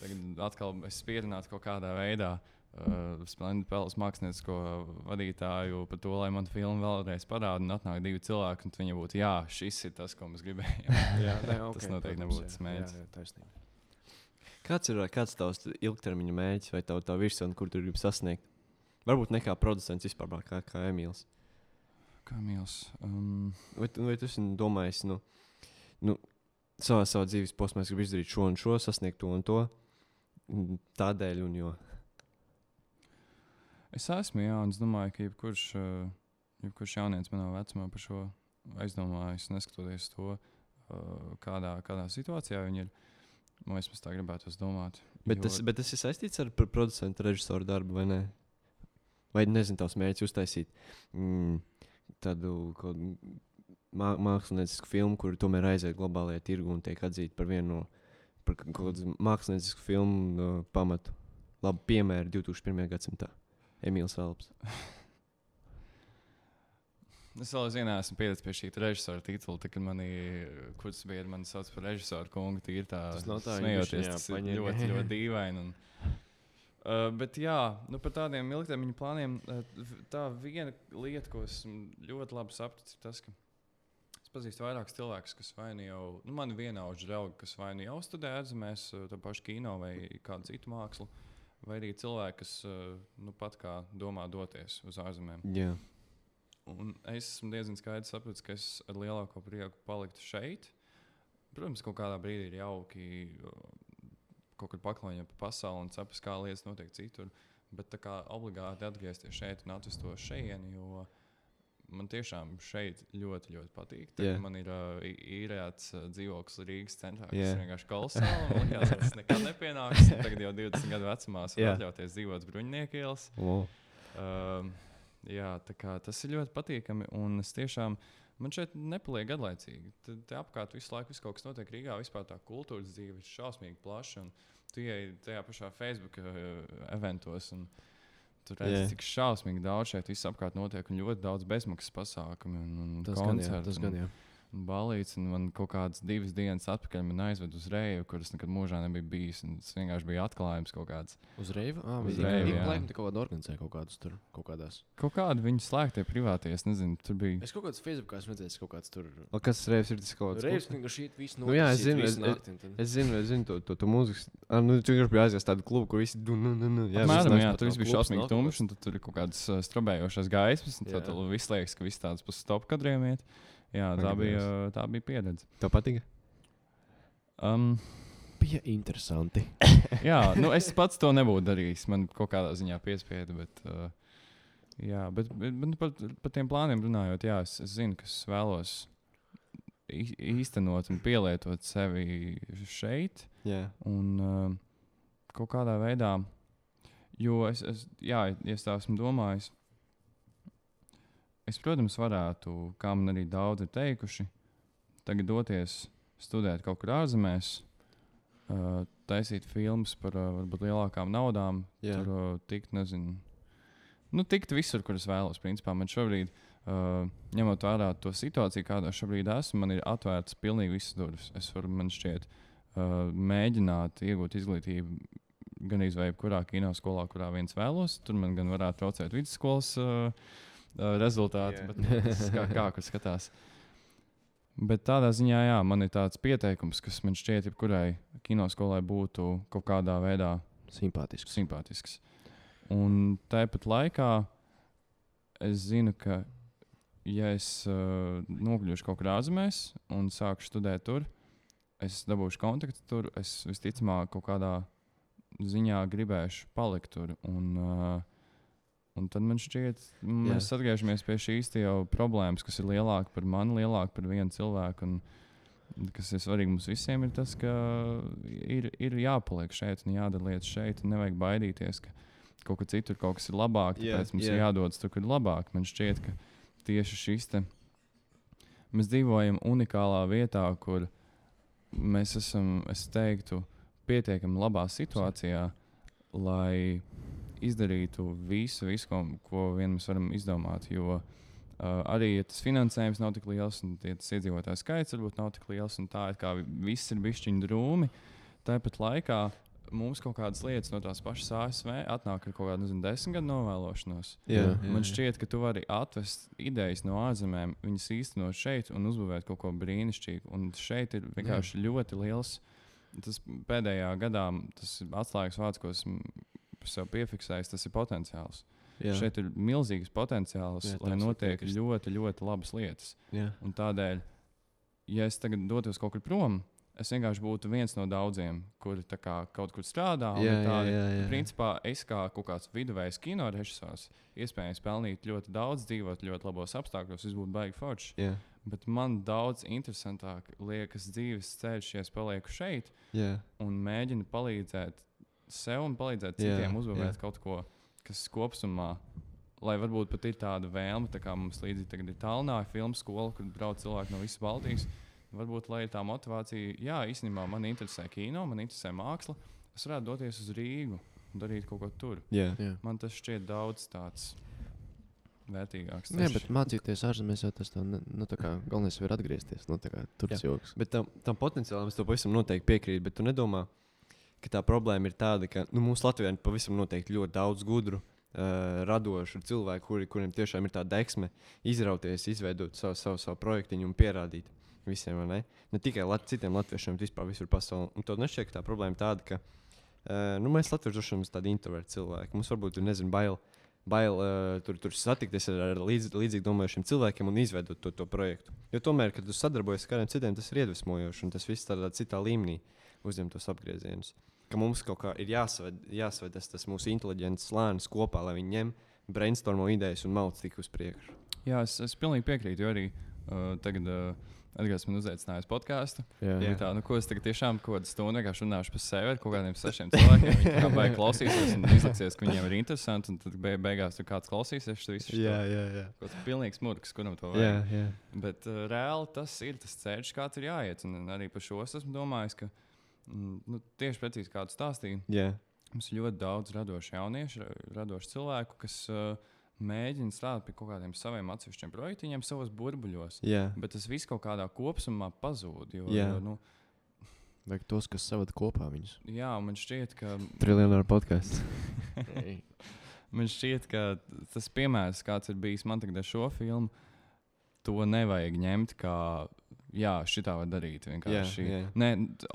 tagad atkal spierinātu kaut kādā veidā. Uh, Splendidu Pēlas māksliniecisko vadītāju par to, lai man filmu vēlreiz parāda, un atnāk divi cilvēki, un viņi būtu, jā, šis ir tas, ko mēs gribējām. Jā, nē, Tas noteikti nebūtu tas mērķis. Jā, jā, taisnība. Kāds ir kāds tavs ilgtermiņa mērķis vai tā, tā virsma, kur tu gribi sasniegt? Varbūt ne kā producents vispār, kā, kā Emīls. Kā mīls. Um, Vai, vai tu esi domājis, nu, nu savā, savā dzīves posmā, es gribu izdarīt šo un šo, sasniegt to un to? Tādēļ, un jo. es esmu, jā, un es domāju, ka jebkurš, uh, jebkurš jaunietis manā vecumā par šo aizdomājas, neskatoties to, uh, kādā, kādā situācijā viņi ir. Man liekas, tā gribētu domāt. Bet, jo- tas, bet tas ir saistīts ar pr- producentu, režisoru darbu, vai ne? Vai nezinu, tavs mērķis uztaisīt mm, tādu mā, māksliniecisku filmu, kur tomēr aiziet globālajā tirgu un tiek atzīta par vienu no par māksliniecisku filmu uh, pamatu. Labi, piemēram, 2001. gadsimtā. Emīls Velps. Es vēl aizvien esmu pieredzējis pie šī režisora titula, tā, kad manī kurš bija mani sauc par režisoru kungu. Tīri tā, Tas nav tā, smejoties, tas ir paņem. ļoti, ļoti dīvaini. Un, uh, bet jā, nu, par tādiem ilgtermiņa plāniem, uh, tā viena lieta, ko esmu ļoti labi sapratis, ir tas, ka es pazīstu vairākus cilvēkus, kas vai nu jau, nu, man vienaudži draugi, kas vai nu jau studē ārzemēs, uh, to pašu kino vai kādu citu mākslu, vai arī cilvēki, kas uh, nu, pat kā domā doties uz ārzemēm. Jā, Un es esmu diezgan skaidrs sapratis, ka es ar lielāko prieku paliktu šeit. Protams, kaut kādā brīdī ir jauki uh, kaut kur paklājiet pa pasauli un saprast, kā lietas notiek citur. Bet tā kā obligāti atgriezties šeit un atvest to šejienu, jo man tiešām šeit ļoti, ļoti patīk. Tagad Jā. Man ir uh, īrēts uh, dzīvoklis Rīgas centrā, kas ir vienkārši kolosāls. Man liekas, tas nekad nepienāks. Tagad jau 20 gadu vecumā es varu Jā. atļauties dzīvot bruņinieku ielas. wow. Um, jā, tas ir ļoti patīkami. Un es tiešām, man šeit nepaliek gadlaicīgi. Tad te apkārt visu laiku viss kaut kas notiek Rīgā. Vispār tā kultūras dzīve ir šausmīgi plaša. Un tu ieej tajā pašā Facebook uh, eventos. Un, Tur redzat, cik šausmīgi daudz šeit viss apkārt notiek, un ļoti daudz bezmaksas pasākumu, un, un Tas gan jā, koncertu, tas gan jā. un balīts. Un man kaut kādas divas dienas atpakaļ man aizved uz Reju, kuras nekad mūžā nebija bijis. un Tas vienkārši bija atklājums kaut kāds. Uz reivu? Ah, Uz ik jā. laikam te kaut kādā organizē kaut kādus tur, kaut kādās. Kaut kādi viņi slēgtie privātie, es nezinu, tur bija. Es kaut kādā Facebookā esmu redzējis kaut kāds tur. O, kas reizes ir tas kaut kāds? Reivs, ka šī viss Nu jā, es zinu, visu es- nakti, tad- Es zinu, es zinu to, to, to mūzikas. Ah, nu, tu vienkārši biji aizies tādu klubu, kur visi du, nu, nu, nu. Jā, Apmēram, viss jā, tur viss bija šausmīgi tumšs, un tad tur ir kaut kādas strābējošas gaismas. un Tad viss liekas, ka viss tāds pa stop kadriem iet. Jā, tā bija, uh, tā bija pieredze. Tev patika? Um, bija interesanti. jā, nu es pats to nebūtu darījis. Man kaut kādā ziņā piespieda. Bet, uh, jā, bet, bet, bet nu, par, par tiem plāniem runājot, jā, es, es zinu, ka es vēlos īstenot un pielietot sevi šeit. Jā. Un uh, kaut kādā veidā, jo es, es, jā, ja es tā esmu domājis, es, protams, varētu, kā man arī daudz ir teikuši, tagad doties studēt kaut kur ārzemēs, uh, taisīt filmas par uh, varbūt lielākām naudām, Jā. tur uh, tikt, nezinu, nu, tikt visur, kur es vēlos. Principā man šobrīd, uh, ņemot vērā to situāciju, kādā šobrīd esmu, man ir atvērts pilnīgi visas durvis. Es varu, man šķiet, uh, mēģināt iegūt izglītību gan vai kurā kinoskolā, kurā viens vēlos. Tur man gan varētu traucēt vidusskolas uh, uh, rezultāti, Jā. bet nu, kā, kā kur skatās. Bet tādā ziņā, jā, man ir tāds pieteikums, kas man šķiet, jebkurai kinoskolai būtu kaut kādā veidā Simpātisks. simpātisks. Un tāpat laikā es zinu, ka, ja es uh, nokļūšu kaut kur ārzemēs un sāku studēt tur, es dabūšu kontaktu tur, es visticamāk kaut kādā ziņā gribēšu palikt tur. Un, uh, un tad man šķiet, mēs atgriežamies pie šīs problēmas, kas ir lielāka par mani, lielāka par vienu cilvēku. Un, kas ir svarīgi mums visiem, ir tas, ka ir, ir jāpaliek šeit un jādara lietas šeit. Nevajag baidīties, ka kaut kur citur kaut kas ir labāk. Tāpēc mums jā. ir jādodas tur, kur ir labāk. Man šķiet, ka tieši šis te mēs dzīvojam unikālā vietā, kur mēs esam, es teiktu, pietiekami labā situācijā, lai izdarītu visu, visu ko, ko vien mēs varam izdomāt. Jo uh, arī ja tas finansējums nav tik liels, un ja tas iedzīvotāju skaits varbūt nav tik liels, un tā kā viss ir bišķiņu drūmi, tāpat laikā mums kaut kādas lietas no tās pašas ASV atnāk ar kaut kādu nezinu, desmit gadu novēlošanos. Jā, Jā. Man šķiet, ka tu vari atvest idejas no ārzemēm, viņas īstenot šeit un uzbūvēt kaut ko brīnišķīgu. Un šeit ir vienkārši Jā. ļoti liels. Tas pēdējā gadā tas atslēgas vārds, ko esmu sev piefiksējis, tas ir potenciāls. Jā. Šeit ir milzīgs potenciāls, Jā, lai notiek piekrītu. ļoti, ļoti labas lietas. Tādēļ, ja es tagad dotos kaut kur prom, es vienkārši būtu viens no daudziem, kuri kā kaut kur strādā. Jā, ir jā, tādi- jā, jā. Principā es kā kaut kāds viduvējs kino režisors, iespējams, pelnīt ļoti daudz, dzīvot ļoti labos apstākļos, es būtu baigi forši. Jā. Bet man daudz interesantāk liekas dzīves ceļš, ja es palieku šeit Jā. un mēģinu palīdzēt sev un palīdzēt Jā, citiem uzbūvēt jā. kaut ko, kas kopumā. Lai varbūt pat ir tāda vēlme, tā kā mums līdzi tagad ir tālnāja filmu skola, kur brauc cilvēki no visas Baltijas. Varbūt, lai ir tā motivācija, jā, īstenībā man interesē kino, man interesē māksla. Es varētu doties uz Rīgu un darīt kaut ko tur. Jā. Jā. Man tas šķiet daudz tāds vērtīgāks. Nē, bet mācīties ārzemēs jau tas tā, nu, tā kā galvenais ir atgriezties. Nu, tā kā tur tas joks. Bet tam, tam potenciālam es to pavisam noteikti piekrītu. Bet tu nedomā, ka tā problēma ir tāda, ka nu, mums Latvijā ir pavisam noteikti ļoti daudz gudru, uh, radošu cilvēku, kuri, kuriem tiešām ir tā deksme izrauties, izveidot savu, savu, savu projektu un pierādīt visiem, ne? Ne tikai lat citiem latviešiem, bet vispār visur pasaulē. Un tad nešķiet, ka tā problēma ir tāda, ka uh, nu, mēs latvieši esam tādi introverti cilvēki. Mums varbūt ir, nezinu, bail. Bail uh, tur, tur satikties ar, ar līdz, līdzīgi domājušiem cilvēkiem un izveidot to, to projektu. Jo tomēr, kad tu sadarbojies ar kādiem citiem, tas ir iedvesmojoši un tas viss tādā citā līmenī uzņem tos apgriezienus. Ka mums kaut kā ir jāsaved, jāsaved tas, tas mūsu inteliģents slānis kopā, lai viņi ņem brainstormo idejas un mauc tik uz priekšu. Jā, es, es pilnīgi piekrītu. Jo arī uh, tagad uh, Edgars man uzaicinājis podkāstu. Jā, Jā. Tā, nu, ko es tagad tiešām kaut kādu stundu vienkārši runāšu par sevi ar kaut kādiem sešiem cilvēkiem. Viņi baigi klausīsies un izliksies, ka viņiem ir interesanti. Un tad be, beigās tur kāds klausīsies. Tas viss ir jā, jā. kaut kāds pilnīgs murgs, kuram to jā, vajag. jā. Bet uh, reāli tas ir tas ceļš, kāds ir jāiet. Un arī par šo es esmu domājis, ka nu, tieši precīzi kā tu stāstīji, jā. mums ir ļoti daudz radošu jauniešu, ra- radošu cilvēku, kas uh, mēģina strādāt pie kaut kādiem saviem atsevišķiem projektiem, savos burbuļos. jā. Bet tas viss kaut kādā kopumā pazūd. Jo, jo, nu, Vajag tos, kas savada kopā viņus. jā, man šķiet, ka Triljonāra podkāsts. Man šķiet, ka tas piemērs, kāds ir bijis man tagad ar šo filmu, to nevajag ņemt kā. Jā, šitā var darīt. Vienkārši. Jā, jā. Nē,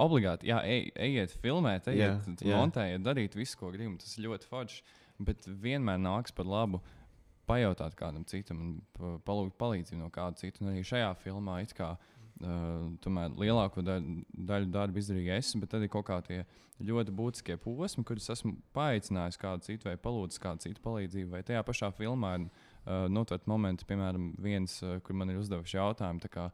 obligāti. Jā, ej, ejiet, filmēt, ejiet, Jā, jā, montējiet, darīt visu, ko gribam. Tas ir ļoti forši. Bet vienmēr nāks par labu pajautāt kādam citam un pa- palūgt palīdzību no kāda cita. Un arī šajā filmā it kā. Uh, tomēr lielāko daļu, daļu darbu izdarīju es, bet tad ir kaut kādi ļoti būtiskie posmi, kurus esmu paaicinājis kādu citu vai palūdzis kādu citu palīdzību. Vai tajā pašā filmā ir uh, notvert momenti, piemēram, viens, uh, kur man ir uzdevuši jautājumu. tā kā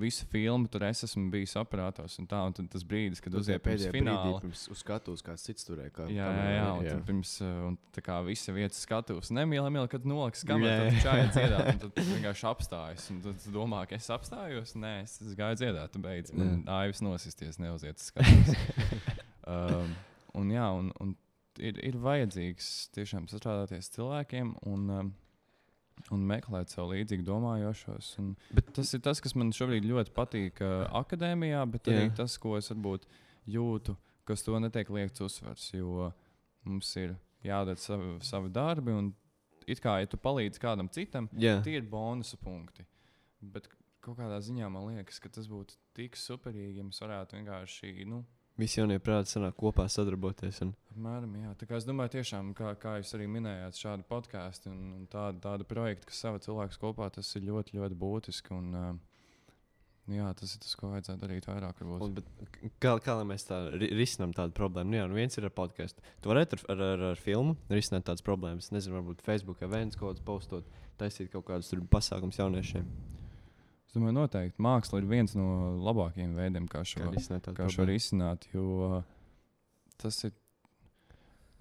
Visu filmu tur es esmu bijis operātors, un, tā, un tad tas brīdis, kad uziet pēdējā fināla. pirms uz skatuves kāds cits turēja. Kā, Jā, jā, jā, un tad pirms uh, un tā kā visa vietas skatos, nemīl, nemīl, kad noliks kamerā, Jā, tad čāja dziedāt, un tad vienkārši apstājas. Un tad domā, ka es apstājos, nē, es, es gāju dziedāt, tu beidz. Man aivis nosisties, neuziet uz skatuves. um, un jā, un, un ir, ir vajadzīgs tiešām sastrādāties cilvēkiem un, um, un meklēt sev līdzīgi domājošos. Un Bet tas ir tas, kas man šobrīd ļoti patīk uh, akadēmijā, bet arī Jā. tas, ko es varbūt jūtu, kas to netiek liekts uzsvars. Jo mums ir jādara savi, savi darbi, un it kā ja tu palīdzi kādam citam, Jā, tie ir bonusu punkti. Bet kaut kādā ziņā man liekas, ka tas būtu tik superīgi, ja mēs varētu vienkārši. Nu, visi jaunie prāti sanāk kopā sadarboties. Un... Apmēram, jā. Tā kā es domāju, tiešām, kā, kā jūs arī minējāt, šādi podkāsti un, un tāda, tāda projekta, kas savā cilvēkus kopā, tas ir ļoti, ļoti būtiski. Un, uh, jā, tas ir tas, ko vajadzētu darīt vairāk. Un, bet kā, kā lai mēs tā ri- risinām tādu problēmu? Nu, jā, nu viens ir ar podkāstu. Tu varētu ar, ar, ar, ar filmu risināt tādas problēmas. Nezinu, varbūt Facebook events kaut kāds postot, taisīt kaut kādus pasākumus jauniešiem. Es domāju, noteikti māksla ir viens no labākajiem veidiem, kā šo, Kā šo risināt. Jo uh, tas ir,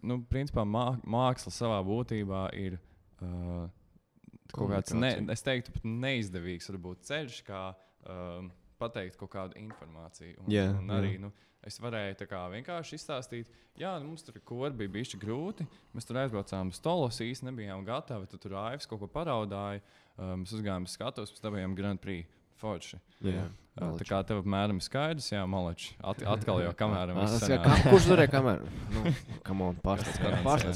nu, principā, mā, māksla savā būtībā ir. Uh, Kaut kāds, ne, es teiktu, neizdevīgs varbūt ceļš, kā um, pateikt kaut kādu informāciju. Un, Jā, un arī jā. nu, es varēju kā vienkārši izstāstīt, jā, nu, mums tur kur bija bijis grūti. Mēs tur aizbraucām uz Tolos, īsti nebijām gatavi. Tad tur Aivs kaut ko paraudāja. Um, mēs uzgājām uz skatuves, pēc tam bijām Grand Prix. Forši. Jā. Uh, Malači. tā kā tev apmēram ir skaidrs, jā, malači. At, atkal jau kamēr Ah, tas kā- Kurš turēja kameru? Nu, come on, pārstāsts Jā,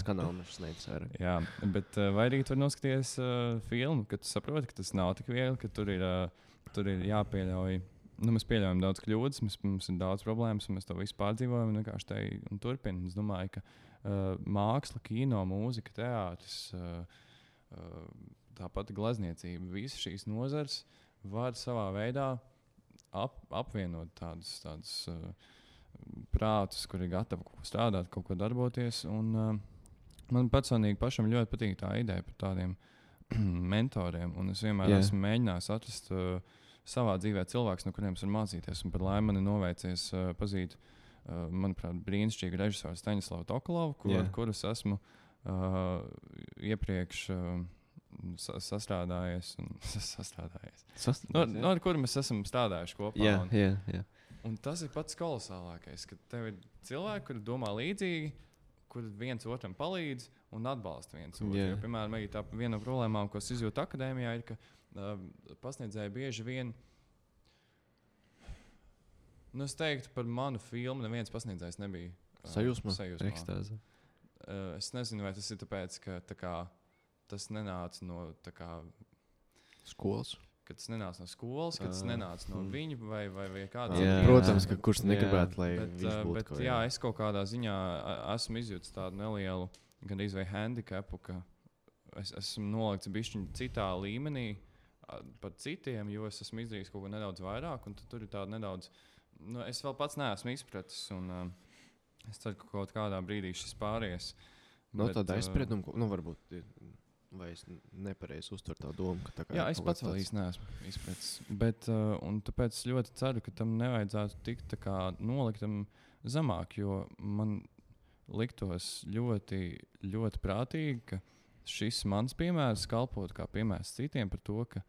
kanālu. jā. Mēs sniegsim vairāk. Jā, bet uh, vai arī tur noskaties uh, filmu, kad tu saproti, ka tas nav tik viegli, ka tur ir, uh, tur ir jāpieļauj. Nu, mēs pieļaujam daudz kļūdas, mēs, mums ir daudz problēmas, un mēs to visu pārdzīvojam un vienkārši te turpinām. Es domāju, ka uh, māksla, kino, mūzika, teātris, uh, uh, tāpat glezniecība, visas šīs nozars var savā veidā ap, apvienot tādus, tādus uh, prātus, kuri ir gatavi kaut ko strādāt, kaut ko darboties. Un, uh, man personīgi pašam ļoti patīk tā ideja par tādiem mentoriem. Un es vienmēr yeah. esmu mēģinājis atrast uh, savā dzīvē cilvēkus, no kuriem es varu mācīties. Un par laimi man ir noveicies uh, pazīt, uh, manuprāt, brīnišķīgu režisoru Staņislavu Tokolovu, kur, Jā. ar kuru es esmu uh, iepriekš. Uh, sa- Sastrādājies, un sastrādājies. No, no ar kuriem mēs esam strādājuši kopā. Jā, un, jā, jā. Un tas ir pats kolosālākais, ka tev ir cilvēki, kuri domā līdzīgi, kur viens otram palīdz un atbalsta viens otru. Jo, piemēram, tā viena no problēmām, ko es izjūtu akadēmijā, ir, ka pasniedzēji bieži vien. Nu, es teiktu, par manu filmu neviens pasniedzējs nebija. ā, Sajūsmā? sajūsmā. Ekstāze. Uh, es nezinu, vai tas ir tāpēc, ka tā kā, tas nenāca no, kā, Skolas. ka tas nenāca no skolas, ka tas Ā, nenāca no mm. viņa vai, vai, vai kāda Jā, cita jā. Protams, ka kurš Jā. negribētu, lai Bet, viņš uh, būtu bet kaut jā, es kaut kādā ziņā esmu izjūtis tādu nelielu, gan arī handicapu, ka es esmu nolikts bišķiņā citā līmenī par citiem, jo es esmu izdarījis kaut ko nedaudz vairāk, un tu- tur ir tāda nedaudz, nu, es vēl pats neesmu izpratis, un uh, es ceru, ka kaut kādā brīdī šis pāries. Nav Bet, tāda aizsprieduma, ko- nu, varbūt, vai es nepareizi uztveru tā domu, ka tā kā Jā, es pats vēl īsti neesmu izpratis. Bet, uh, un tāpēc es ļoti ceru, ka tam nevajadzētu tikt tā kā noliktam zemāk, jo man liktos ļoti, ļoti prātīgi, ka šis mans piemērs kalpot kā piemērs citiem par to, ka,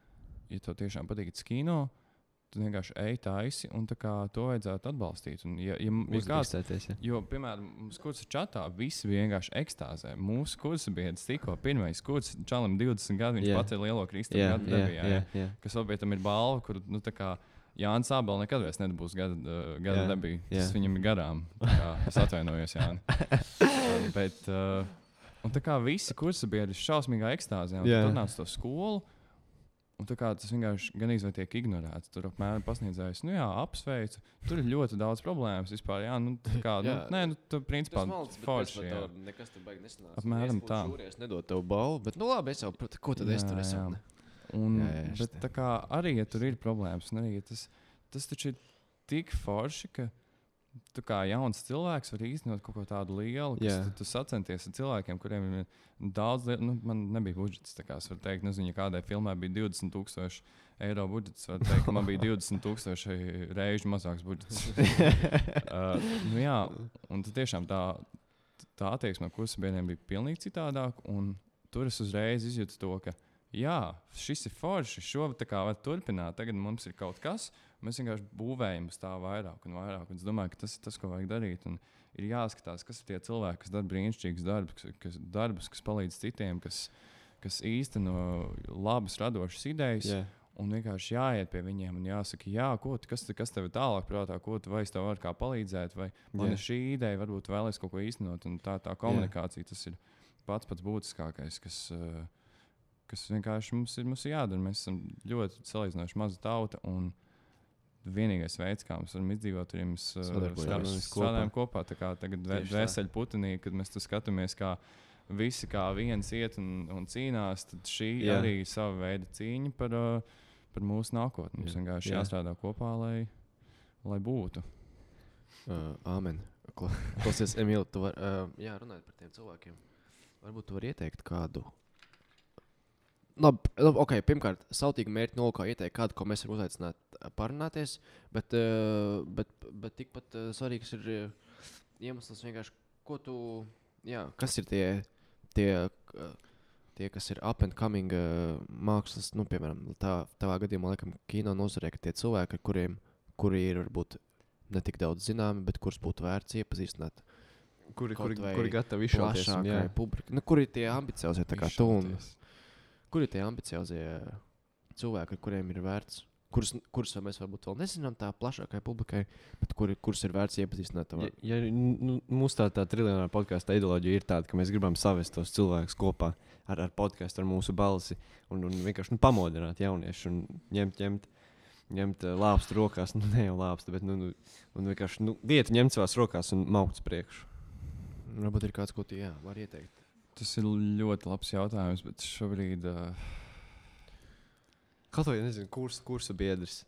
ja tev tiešām patīk kino, tu vienkārši ej taisi un tā kā to vajadzētu atbalstīt. Un, ja, ja, ja kāds, jā. Jo, piemēram, mums kursa čatā visi vienkārši ekstāzē. Mūsu kursa biedrs tikko pirmais kurs, Čalam 20 gadu, viņš Jā. pats ir lielo kristālu Jā, gadu jā, debijā. jā, jā. jā. Kas vēl pie tam ir balva, kur, nu, tā kā Jānis Abels nekad vairs nebūs gada, gada Jā, debija. Tas viņam ir garām. Kā, es atvainojos, Jānis. Bet, uh, un tā kā visi kursa biedri ir šausmīgā ekstāzē, un Jā. tur nāc to skolu. Un tā kā tas vienkārši gan izvēlēti tiek ignorēts. Tur apmēram pasniedzējis, nu jā, apsveicu. Tur ir ļoti daudz problēmas vispār. Jā, nu, tā kā, nu, Jā. nē, nu, tu principā bet forši. jā. tev nekas tur baigi nesanāca. Apmēram tā. Es nedodu tev balvu, bet, nu labi, es jau, ko tad es tur Jā, esmu? jā. Un, Jā, jā, bet tā kā arī, ja tur ir problēmas, un arī ja tas, tas taču ir tik forši, ka tu kā jauns cilvēks vari īstenot kaut ko tādu lielu, kas Jā. tu, tu sacenties ar cilvēkiem, kuriem ir daudz, liel- nu, man nebija budžets. tā Kā, es varu teikt, nezinu, ja kādai filmai bija 20,000 eiro budžets, var teikt, man bija 20,000 reižu mazāks budžets. uh, nu, jā, un tad tiešām tā, tā attieksme no kursa biedriem bija pilnīgi citādāka. un Tur es uzreiz izjūtu to, ka jā, šis ir forši, šo tā kā var turpināt. Tagad mums ir kaut kas, mēs vienkārši būvējam uz tā vairāk un vairāk. Un es domāju, ka tas ir tas, ko vajag darīt. Un ir jāskatās, kas ir tie cilvēki, kas dara brīnišķīgus darbus, kas, kas, darbus, kas palīdz citiem, kas, kas īsteno labas, radošas idejas. Jā. Un vienkārši jāiet pie viņiem un jāsaka, jā, ko, tu- kas, kas tev ir tālāk, prātā, ko tu es tev kā palīdzēt, vai man Jā. ir šī ideja, varbūt vēlēs kaut ko īstenot. Un tā, tā komunikācija tas ir pats pats būtiskākais, kas, eh, kas vienkārši mums ir, mums ir jādara. Mēs esam ļoti salīdzinoši maza tauta. un Vienīgais veids, kā mēs varam izdzīvot, ir mēs eh, Sadarbojamies strā- strādājam kopā. Tā kā tagad dvēseli putenī, kad mēs skatāmies, kā visi kā viens iet un, un cīnās, tad šī Jā. arī ir sava veida cīņa par, uh, par mūsu nākotni. Mums Jā. vienkārši Jā. jāstrādā kopā, lai, lai būtu. Uh, Āmen. Kla- Klausies, Emīl, tu vari uh, runāt par tiem cilvēkiem. Varbūt tu vari ieteikt kādu. Labi, labi, ok, pirmkārt, sautīgi mērķi nolūkā ieteikt kādu, ko mēs varam uzaicināt ā, parunāties, bet, uh, bet, bet tikpat uh, svarīgs ir iemesls vienkārši, ko tu, jā, kas ir tie, tie, tie kas ir up and coming mākslas, nu, piemēram, tā, tavā gadījumā, laikam, kino nozarē, ka tie cilvēki, kuriem, kuri ir varbūt ne tik daudz zināmi, bet kurus būtu vērts iepazīstināt Kuri, kuri, kuri gatavi jā. plašākai publikai. Nu, kur ir tie ambiciozie, tā kā tu un Izšauties. Kur ir tie ambiciozie cilvēki, ar kuriem ir vērts, kurus, kurus mēs varbūt vēl nezinām tā plašākai publikai, bet kuri, kurus ir vērts iepazīstināt. Ja, tavā- ja nu, mūsu tā, tā triljonāra podkāstu ideoloģija ir tāda, ka mēs gribam savest tos cilvēkus kopā ar, ar podkāstu, ar mūsu balsi un, un vienkārši nu, pamodināt jauniešus un ņemt, ņemt, ņemt uh, lāpstu rokās, nu ne jau lāpstu, bet nu, nu, un vienkārši nu, vietu ņemt savās rokās un maukt uz priekšu. Varbūt ir kāds, ko tu jā, vari ieteikt. Tas ir ļoti labs jautājums, bet šobrīd. Uh, Kaut vai nezinu, kurs, kursa biedrs.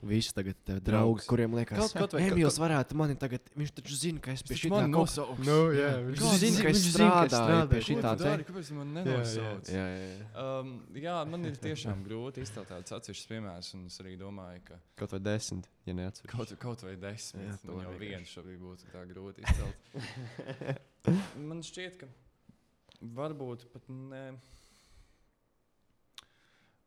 Visi tagad uh, draugi, Draugs. kuriem liekas, vai- Emīls varētu mani tagad, viņš taču zina, ka es pie Viņš šī tā nosauks. Nu, jā, viņš viņš zina, ka es viņš zina, ka es strādāju pie šī tā te. Kāpēc man jā. nenosauc? Jā, jā, jā. Um, jā, man ir tiešām grūti izteikt tādus atsevišķus piemērus, un es arī domāju, ka Kaut vai desmit, ja neatceros. kaut, kaut vai desmit, Jā, jau viens šobrīd būtu tā grūti izcelt. man šķiet, ka varbūt pat ne.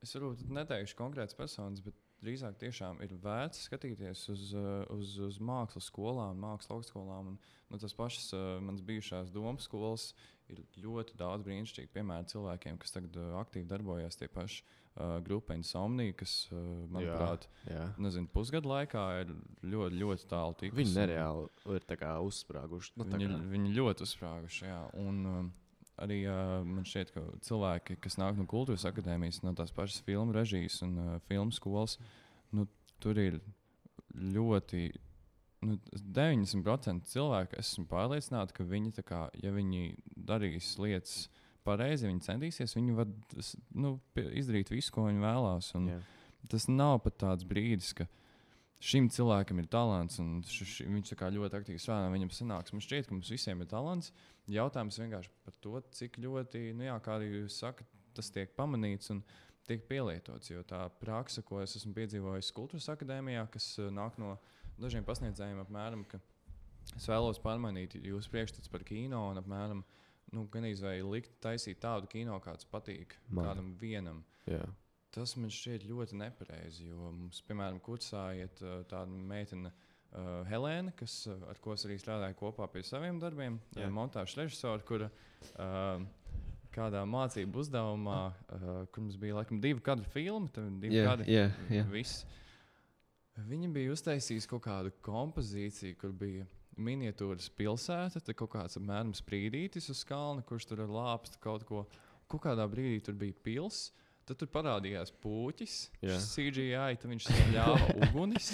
Es varbūt neteikšu konkrētas personas, bet drīzāk tiešām ir vērts skatīties uz, uh, uz, uz mākslas skolām, mākslas augstskolām. Un, nu, tas pašas uh, manas bijušās domu skolas ir ļoti daudz brīnišķīgu piemēru cilvēkiem, kas tagad uh, aktīvi darbojas tie paši uh, grupa Insomnija, kas, uh, manuprāt, Jā. nezinu, pusgadu laikā ir ļoti, ļoti tālu tikusi. Viņi nereāli ir uzsprāguši. Nu, Viņi, viņi ļoti uzsprāguši. Jā. Un, um, arī uh, man šķiet, ka cilvēki, kas nāk no kultūras akadēmijas, no tās pašas filmu režijas un uh, filmu skolas, nu, tur ir ļoti. Nu, 90% cilvēku esmu pārliecināts, ka viņi, kā, ja viņi darīs lietas pareizi, viņi centīsies, viņi var nu, izdarīt visu, ko viņi vēlās. Jā. tas nav pat tāds brīdis, ka šim cilvēkam ir talants, un š, š, viņš ļoti aktīvi strādā, viņam sanāks. Man šķiet, ka mums visiem ir talants. Jautājums vienkārši par to, cik ļoti, nu jā, kā arī jūs sakat, tas tiek pamanīts un tiek pielietots. Jo tā praksa, ko es esmu piedzīvojis kultūras akadēmijā, kas uh, nāk no dažiem pasniedzējiem, apmēram, ka es vēlos pārmainīt jūsu priekšstats par kino un apmēram. Nu, gan izvēlēt, likt taisīt tādu kino, kāds patīk Man. kādam vienam. Jā. Tas man šķiet ļoti nepareizi. Jo mums, piemēram, kursā iet tāda meitene, uh, Helēna, kas, ar ko es arī strādāju kopā pie saviem darbiem, uh, montāžas režisora, kura uh, kādā mācību uzdevumā, uh, kur mums bija laikam divi kadru filmu, tad divi Jā, kadri. jā, jā. Viss. Viņa bija uztaisījusi kaut kādu kompozīciju, kur bija miniatūras pilsēta, tad kaut kāds apmēram sprīdītis uz kalna, kurš tur ar lāpstu kaut ko. Kaut kādā brīdī tur bija pilsēta. Tad tur parādījās puķis, Jā. CGI, tad viņš ļāva ugunis.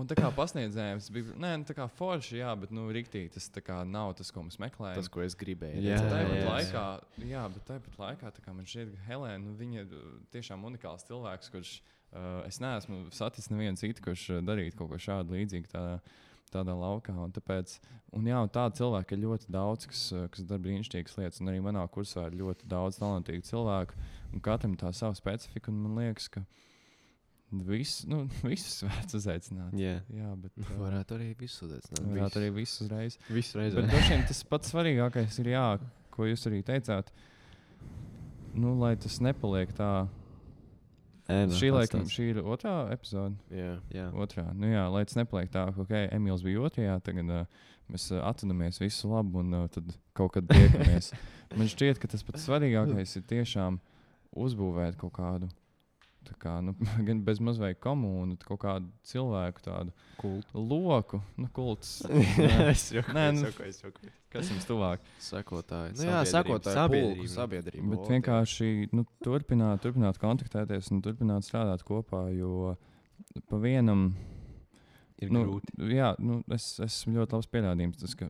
Un tā kā pasniedzējums bija, nē, nu, tā kā forši, jā, bet, nu, riktīgi tas tā kā nav tas, ko mēs meklējam. Tas, ko es gribēju. Jā, redzēt. Tāpat jā, laikā, jā, bet tāpat laikā tā kā man šķiet, ka Helēna, nu, viņa ir uh, tiešām unikāls cilvēks, kurš uh, es neesmu saticis nevienu citu, kurš uh, darītu kaut ko šādu līdzīgu tādā, tādā laukā. Un tāpēc, un jā, un tādu cilvēku ir ļoti daudz, kas, uh, kas dara brīnišķīgas lietas. Un arī manā kursā ir ļoti daudz talantīgu cilvēku, un katram tā sava specifika. un Man liekas, ka vis, nu, visus vērts uzaicināt. Jā, Jā, bet uh, Varētu arī visu uzaicināt. varētu arī visus uzreiz. visu reizi. Bet droši vien tas pats svarīgākais ir, jā, ko jūs arī teicāt, nu, lai tas nepaliek tā. Ēna Šī, laikam, šī ir otrā epizode. Jā. Jā. Otrā. Nu, jā, lai tas nepaliek tā, ka okay, Emīls bija otrajā, tagad uh, mēs uh, atceramies visu labu un uh, tad kaut kad tiekamies. Man šķiet, ka tas pats svarīgākais ir tiešām uzbūvēt kaut kādu. Kā, nu, gan bez mazliet komunu, kaut kādu cilvēku tādu Kultu. loku, nu, kults. es jau Nē, es jau Kas jums tuvāk? Sekotāji. Nu, jā, sekotāji. Sabiedrība. Sabiedrība. Bet vienkārši nu, turpināt, turpināt kontaktēties un turpināt strādāt kopā, jo pa vienam Ir nu, grūti. Jā, nu, es esmu ļoti labs pierādījums. Tas, ka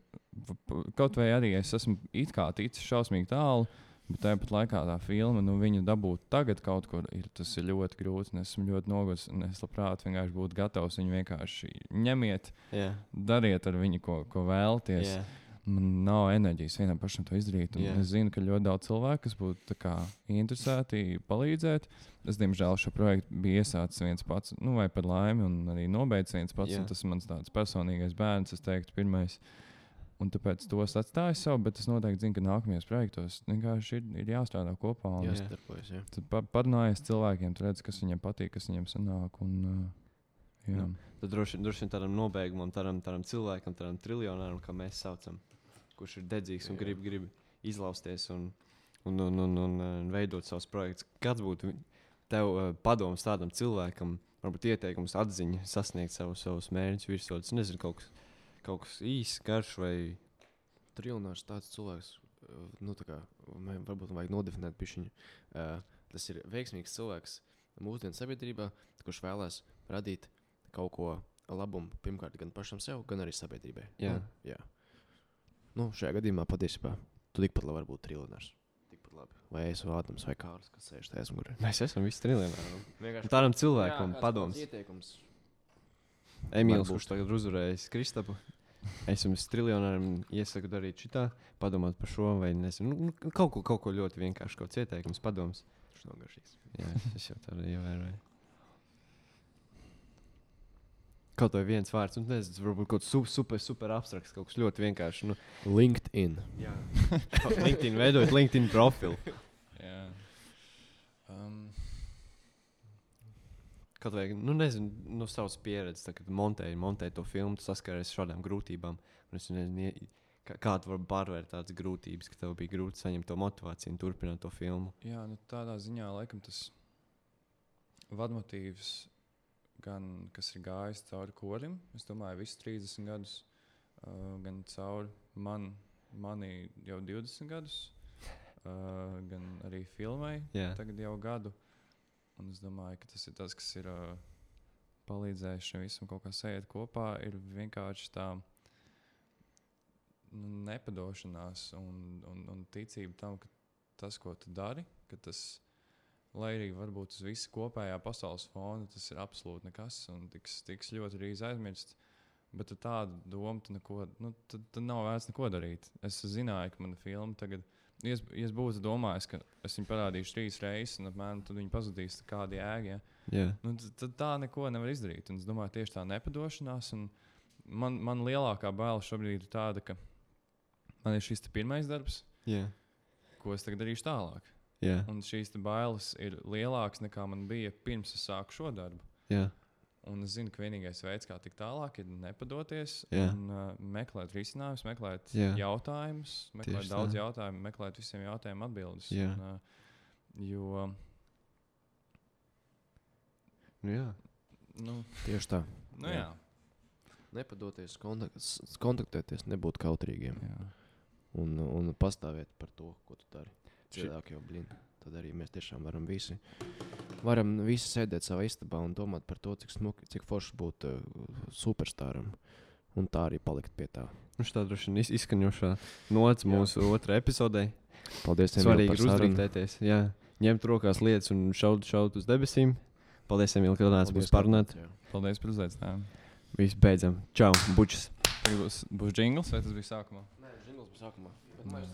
kaut vai arī es esmu it kā ticis šausmīgi tālu, bet tāpat laikā tā filma, nu, viņu dabūt tagad kaut kur, ir, tas ir ļoti grūti. Es esmu ļoti noguris, un es labprāt vienkārši būtu gatavs viņu vienkārši ņemiet, Jā, dariet ar viņu, ko, ko vēlaties. jā. Man nav enerģijas vienam pašam to izdarīt. un Jā. Es zinu, ka ļoti daudz cilvēku, kas būtu kā interesēti palīdzēt. Es, diemžēl, šo projektu biju iesācis viens pats, nu, vai par laimi, un arī nobeidzis viens pats. Un Tas ir mans personīgais bērns, es teiktu, pirmais. Un tāpēc tos atstāju savu, bet es noteikti zinu, ka nākamajos projektos vienkārši ir, ir jāstrādā kopā. Un Jā. Tad pa- parunājies cilvēkiem, tu redz, kas viņiem patīk, kas viņiem sanāk. Un, uh, jā. Nu. Tad droši, droši vien tādam nobeigumam, tādam, tādam cilvēkam, tādam triljonāram, kā mēs saucam, kurš ir dedzīgs un Jā. grib, grib izlausties un, un, un, un, un, un veidot savus projektus. Kāds būtu tev uh, padoms tādam cilvēkam, varbūt ieteikums, atziņa, sasniegt savus, savus mērķus, virsotnes? Nezinu, kaut kas, kaut kas īsts, garš vai Trilnārs tāds cilvēks, uh, nu, tā kā, varbūt vajag nodefinēt pišķiņu. Uh, tas ir veiksmīgs cilvēks mūsdienu sabiedrībā, kurš vēlās radīt kaut ko labumu pirmkārt gan pašam sev, gan arī sabiedrībai. Jā. Nu, jā. Nu, šajā gadījumā patiesībā tu tikpat labi vari būt labi. Vai es vai Ādams vai Kārlis, kas sēž tajā aizmugurē. mēs esam visi triljonāri. Vienkārši Tādam cilvēkam padoms. Ieteikums. Emīls, kurš tagad uzvarējis Kristapu. Es jums triljonāram iesaku darīt šitā, padomāt par šo, vai nezinu, nu, nu, kaut, ko, kaut ko ļoti vienkārši, kaut kāds ieteikums, padoms. Tas nav garšīgs. Jā, es jau tādu ievēroju. Kaut vai viens vārds, un nezinu, varbūt kaut kas su- super, super abstrakts, kaut kas ļoti vienkārši. Nu, LinkedIn. jā, LinkedIn, veidojot LinkedIn profilu. Jā. Um, Kaut vai, nu, nezinu, no savas pieredzes, tā, kad montēju, montēju to filmu, saskaries ar šādām grūtībām. Es nezinu, ie- kā, kā tu vari pārvērt tādas grūtības, ka tev bija grūti saņemt to motivāciju un turpināt to filmu. Jā, nu, tādā ziņā laikam tas vadmotīvs, gan kas ir gājis cauri korim, es domāju, visus 30 gadus, uh, gan cauri man, mani jau 20 gadus, uh, gan arī filmai Jā, tagad jau gadu. Un es domāju, ka tas ir tas, kas ir uh, palīdzējis šim visam kaut kā sēžot kopā, ir vienkārši tā nu, nepadošanās un, un, un ticība tam, ka tas, ko tu dari, ka tas, lai arī varbūt uz visu kopējā pasaules fona, tas ir absolūti nekas un tiks, tiks ļoti drīz aizmirsts. Bet ar tādu domu, tu neko, nu, tad, tad nav vērts neko darīt. Es zināju, ka mana filma tagad, ja es, ja es būtu domājis, ka es viņu parādīšu trīs reizes, un apmēram tad viņi pazudīs kādi jēgi. Ja? jā, Nu, tad, tad tā neko nevar izdarīt. Un es domāju, tieši tā nepadošanās. un Man, man lielākā baila šobrīd ir tāda, ka man ir šis pirmais darbs, jā, ko es tagad darīšu tālāk. jā, Un šīs bailes ir lielākas nekā man bija pirms es sāku šo darbu. jā, Un es zinu, ka vienīgais veids, kā tikt tālāk, ir nepadoties Jā. un uh, meklēt risinājumus, meklēt Jā. jautājumus, meklēt Tieši daudz tā. jautājumu, meklēt visiem jautājumiem atbildes. Jā. Un, uh, jo, nu, jā. nu, Tieši tā. nu, Jā. jā. Nepadoties, kontakt, kontaktēties, nebūt kautrīgiem Jā. un, un pastāvēt par to, ko tu dari. Cilvēki jau blīn. Tad arī mēs tiešām varam visi, varam visi sēdēt savā istabā un domāt par to, cik, smuki, cik forši būt uh, superstāram. Un tā arī palikt pie tā. Nu, šī droši vien iz- izskaņošā nots mūsu otrajā epizodē. Paldies, Emīl, Svarīgi par uzrunāties. Jā, ņemt rokās lietas un šaut, šaut uz debesīm. Paldies, Emīl, ka nāc mums parunāt. jā. Paldies par uzaicinājumu. Viss beidzam. Čau, bučas! Tagad būs, būs jingls, vai tas bija sākumā? Nē, žingls bija sākumā. Bet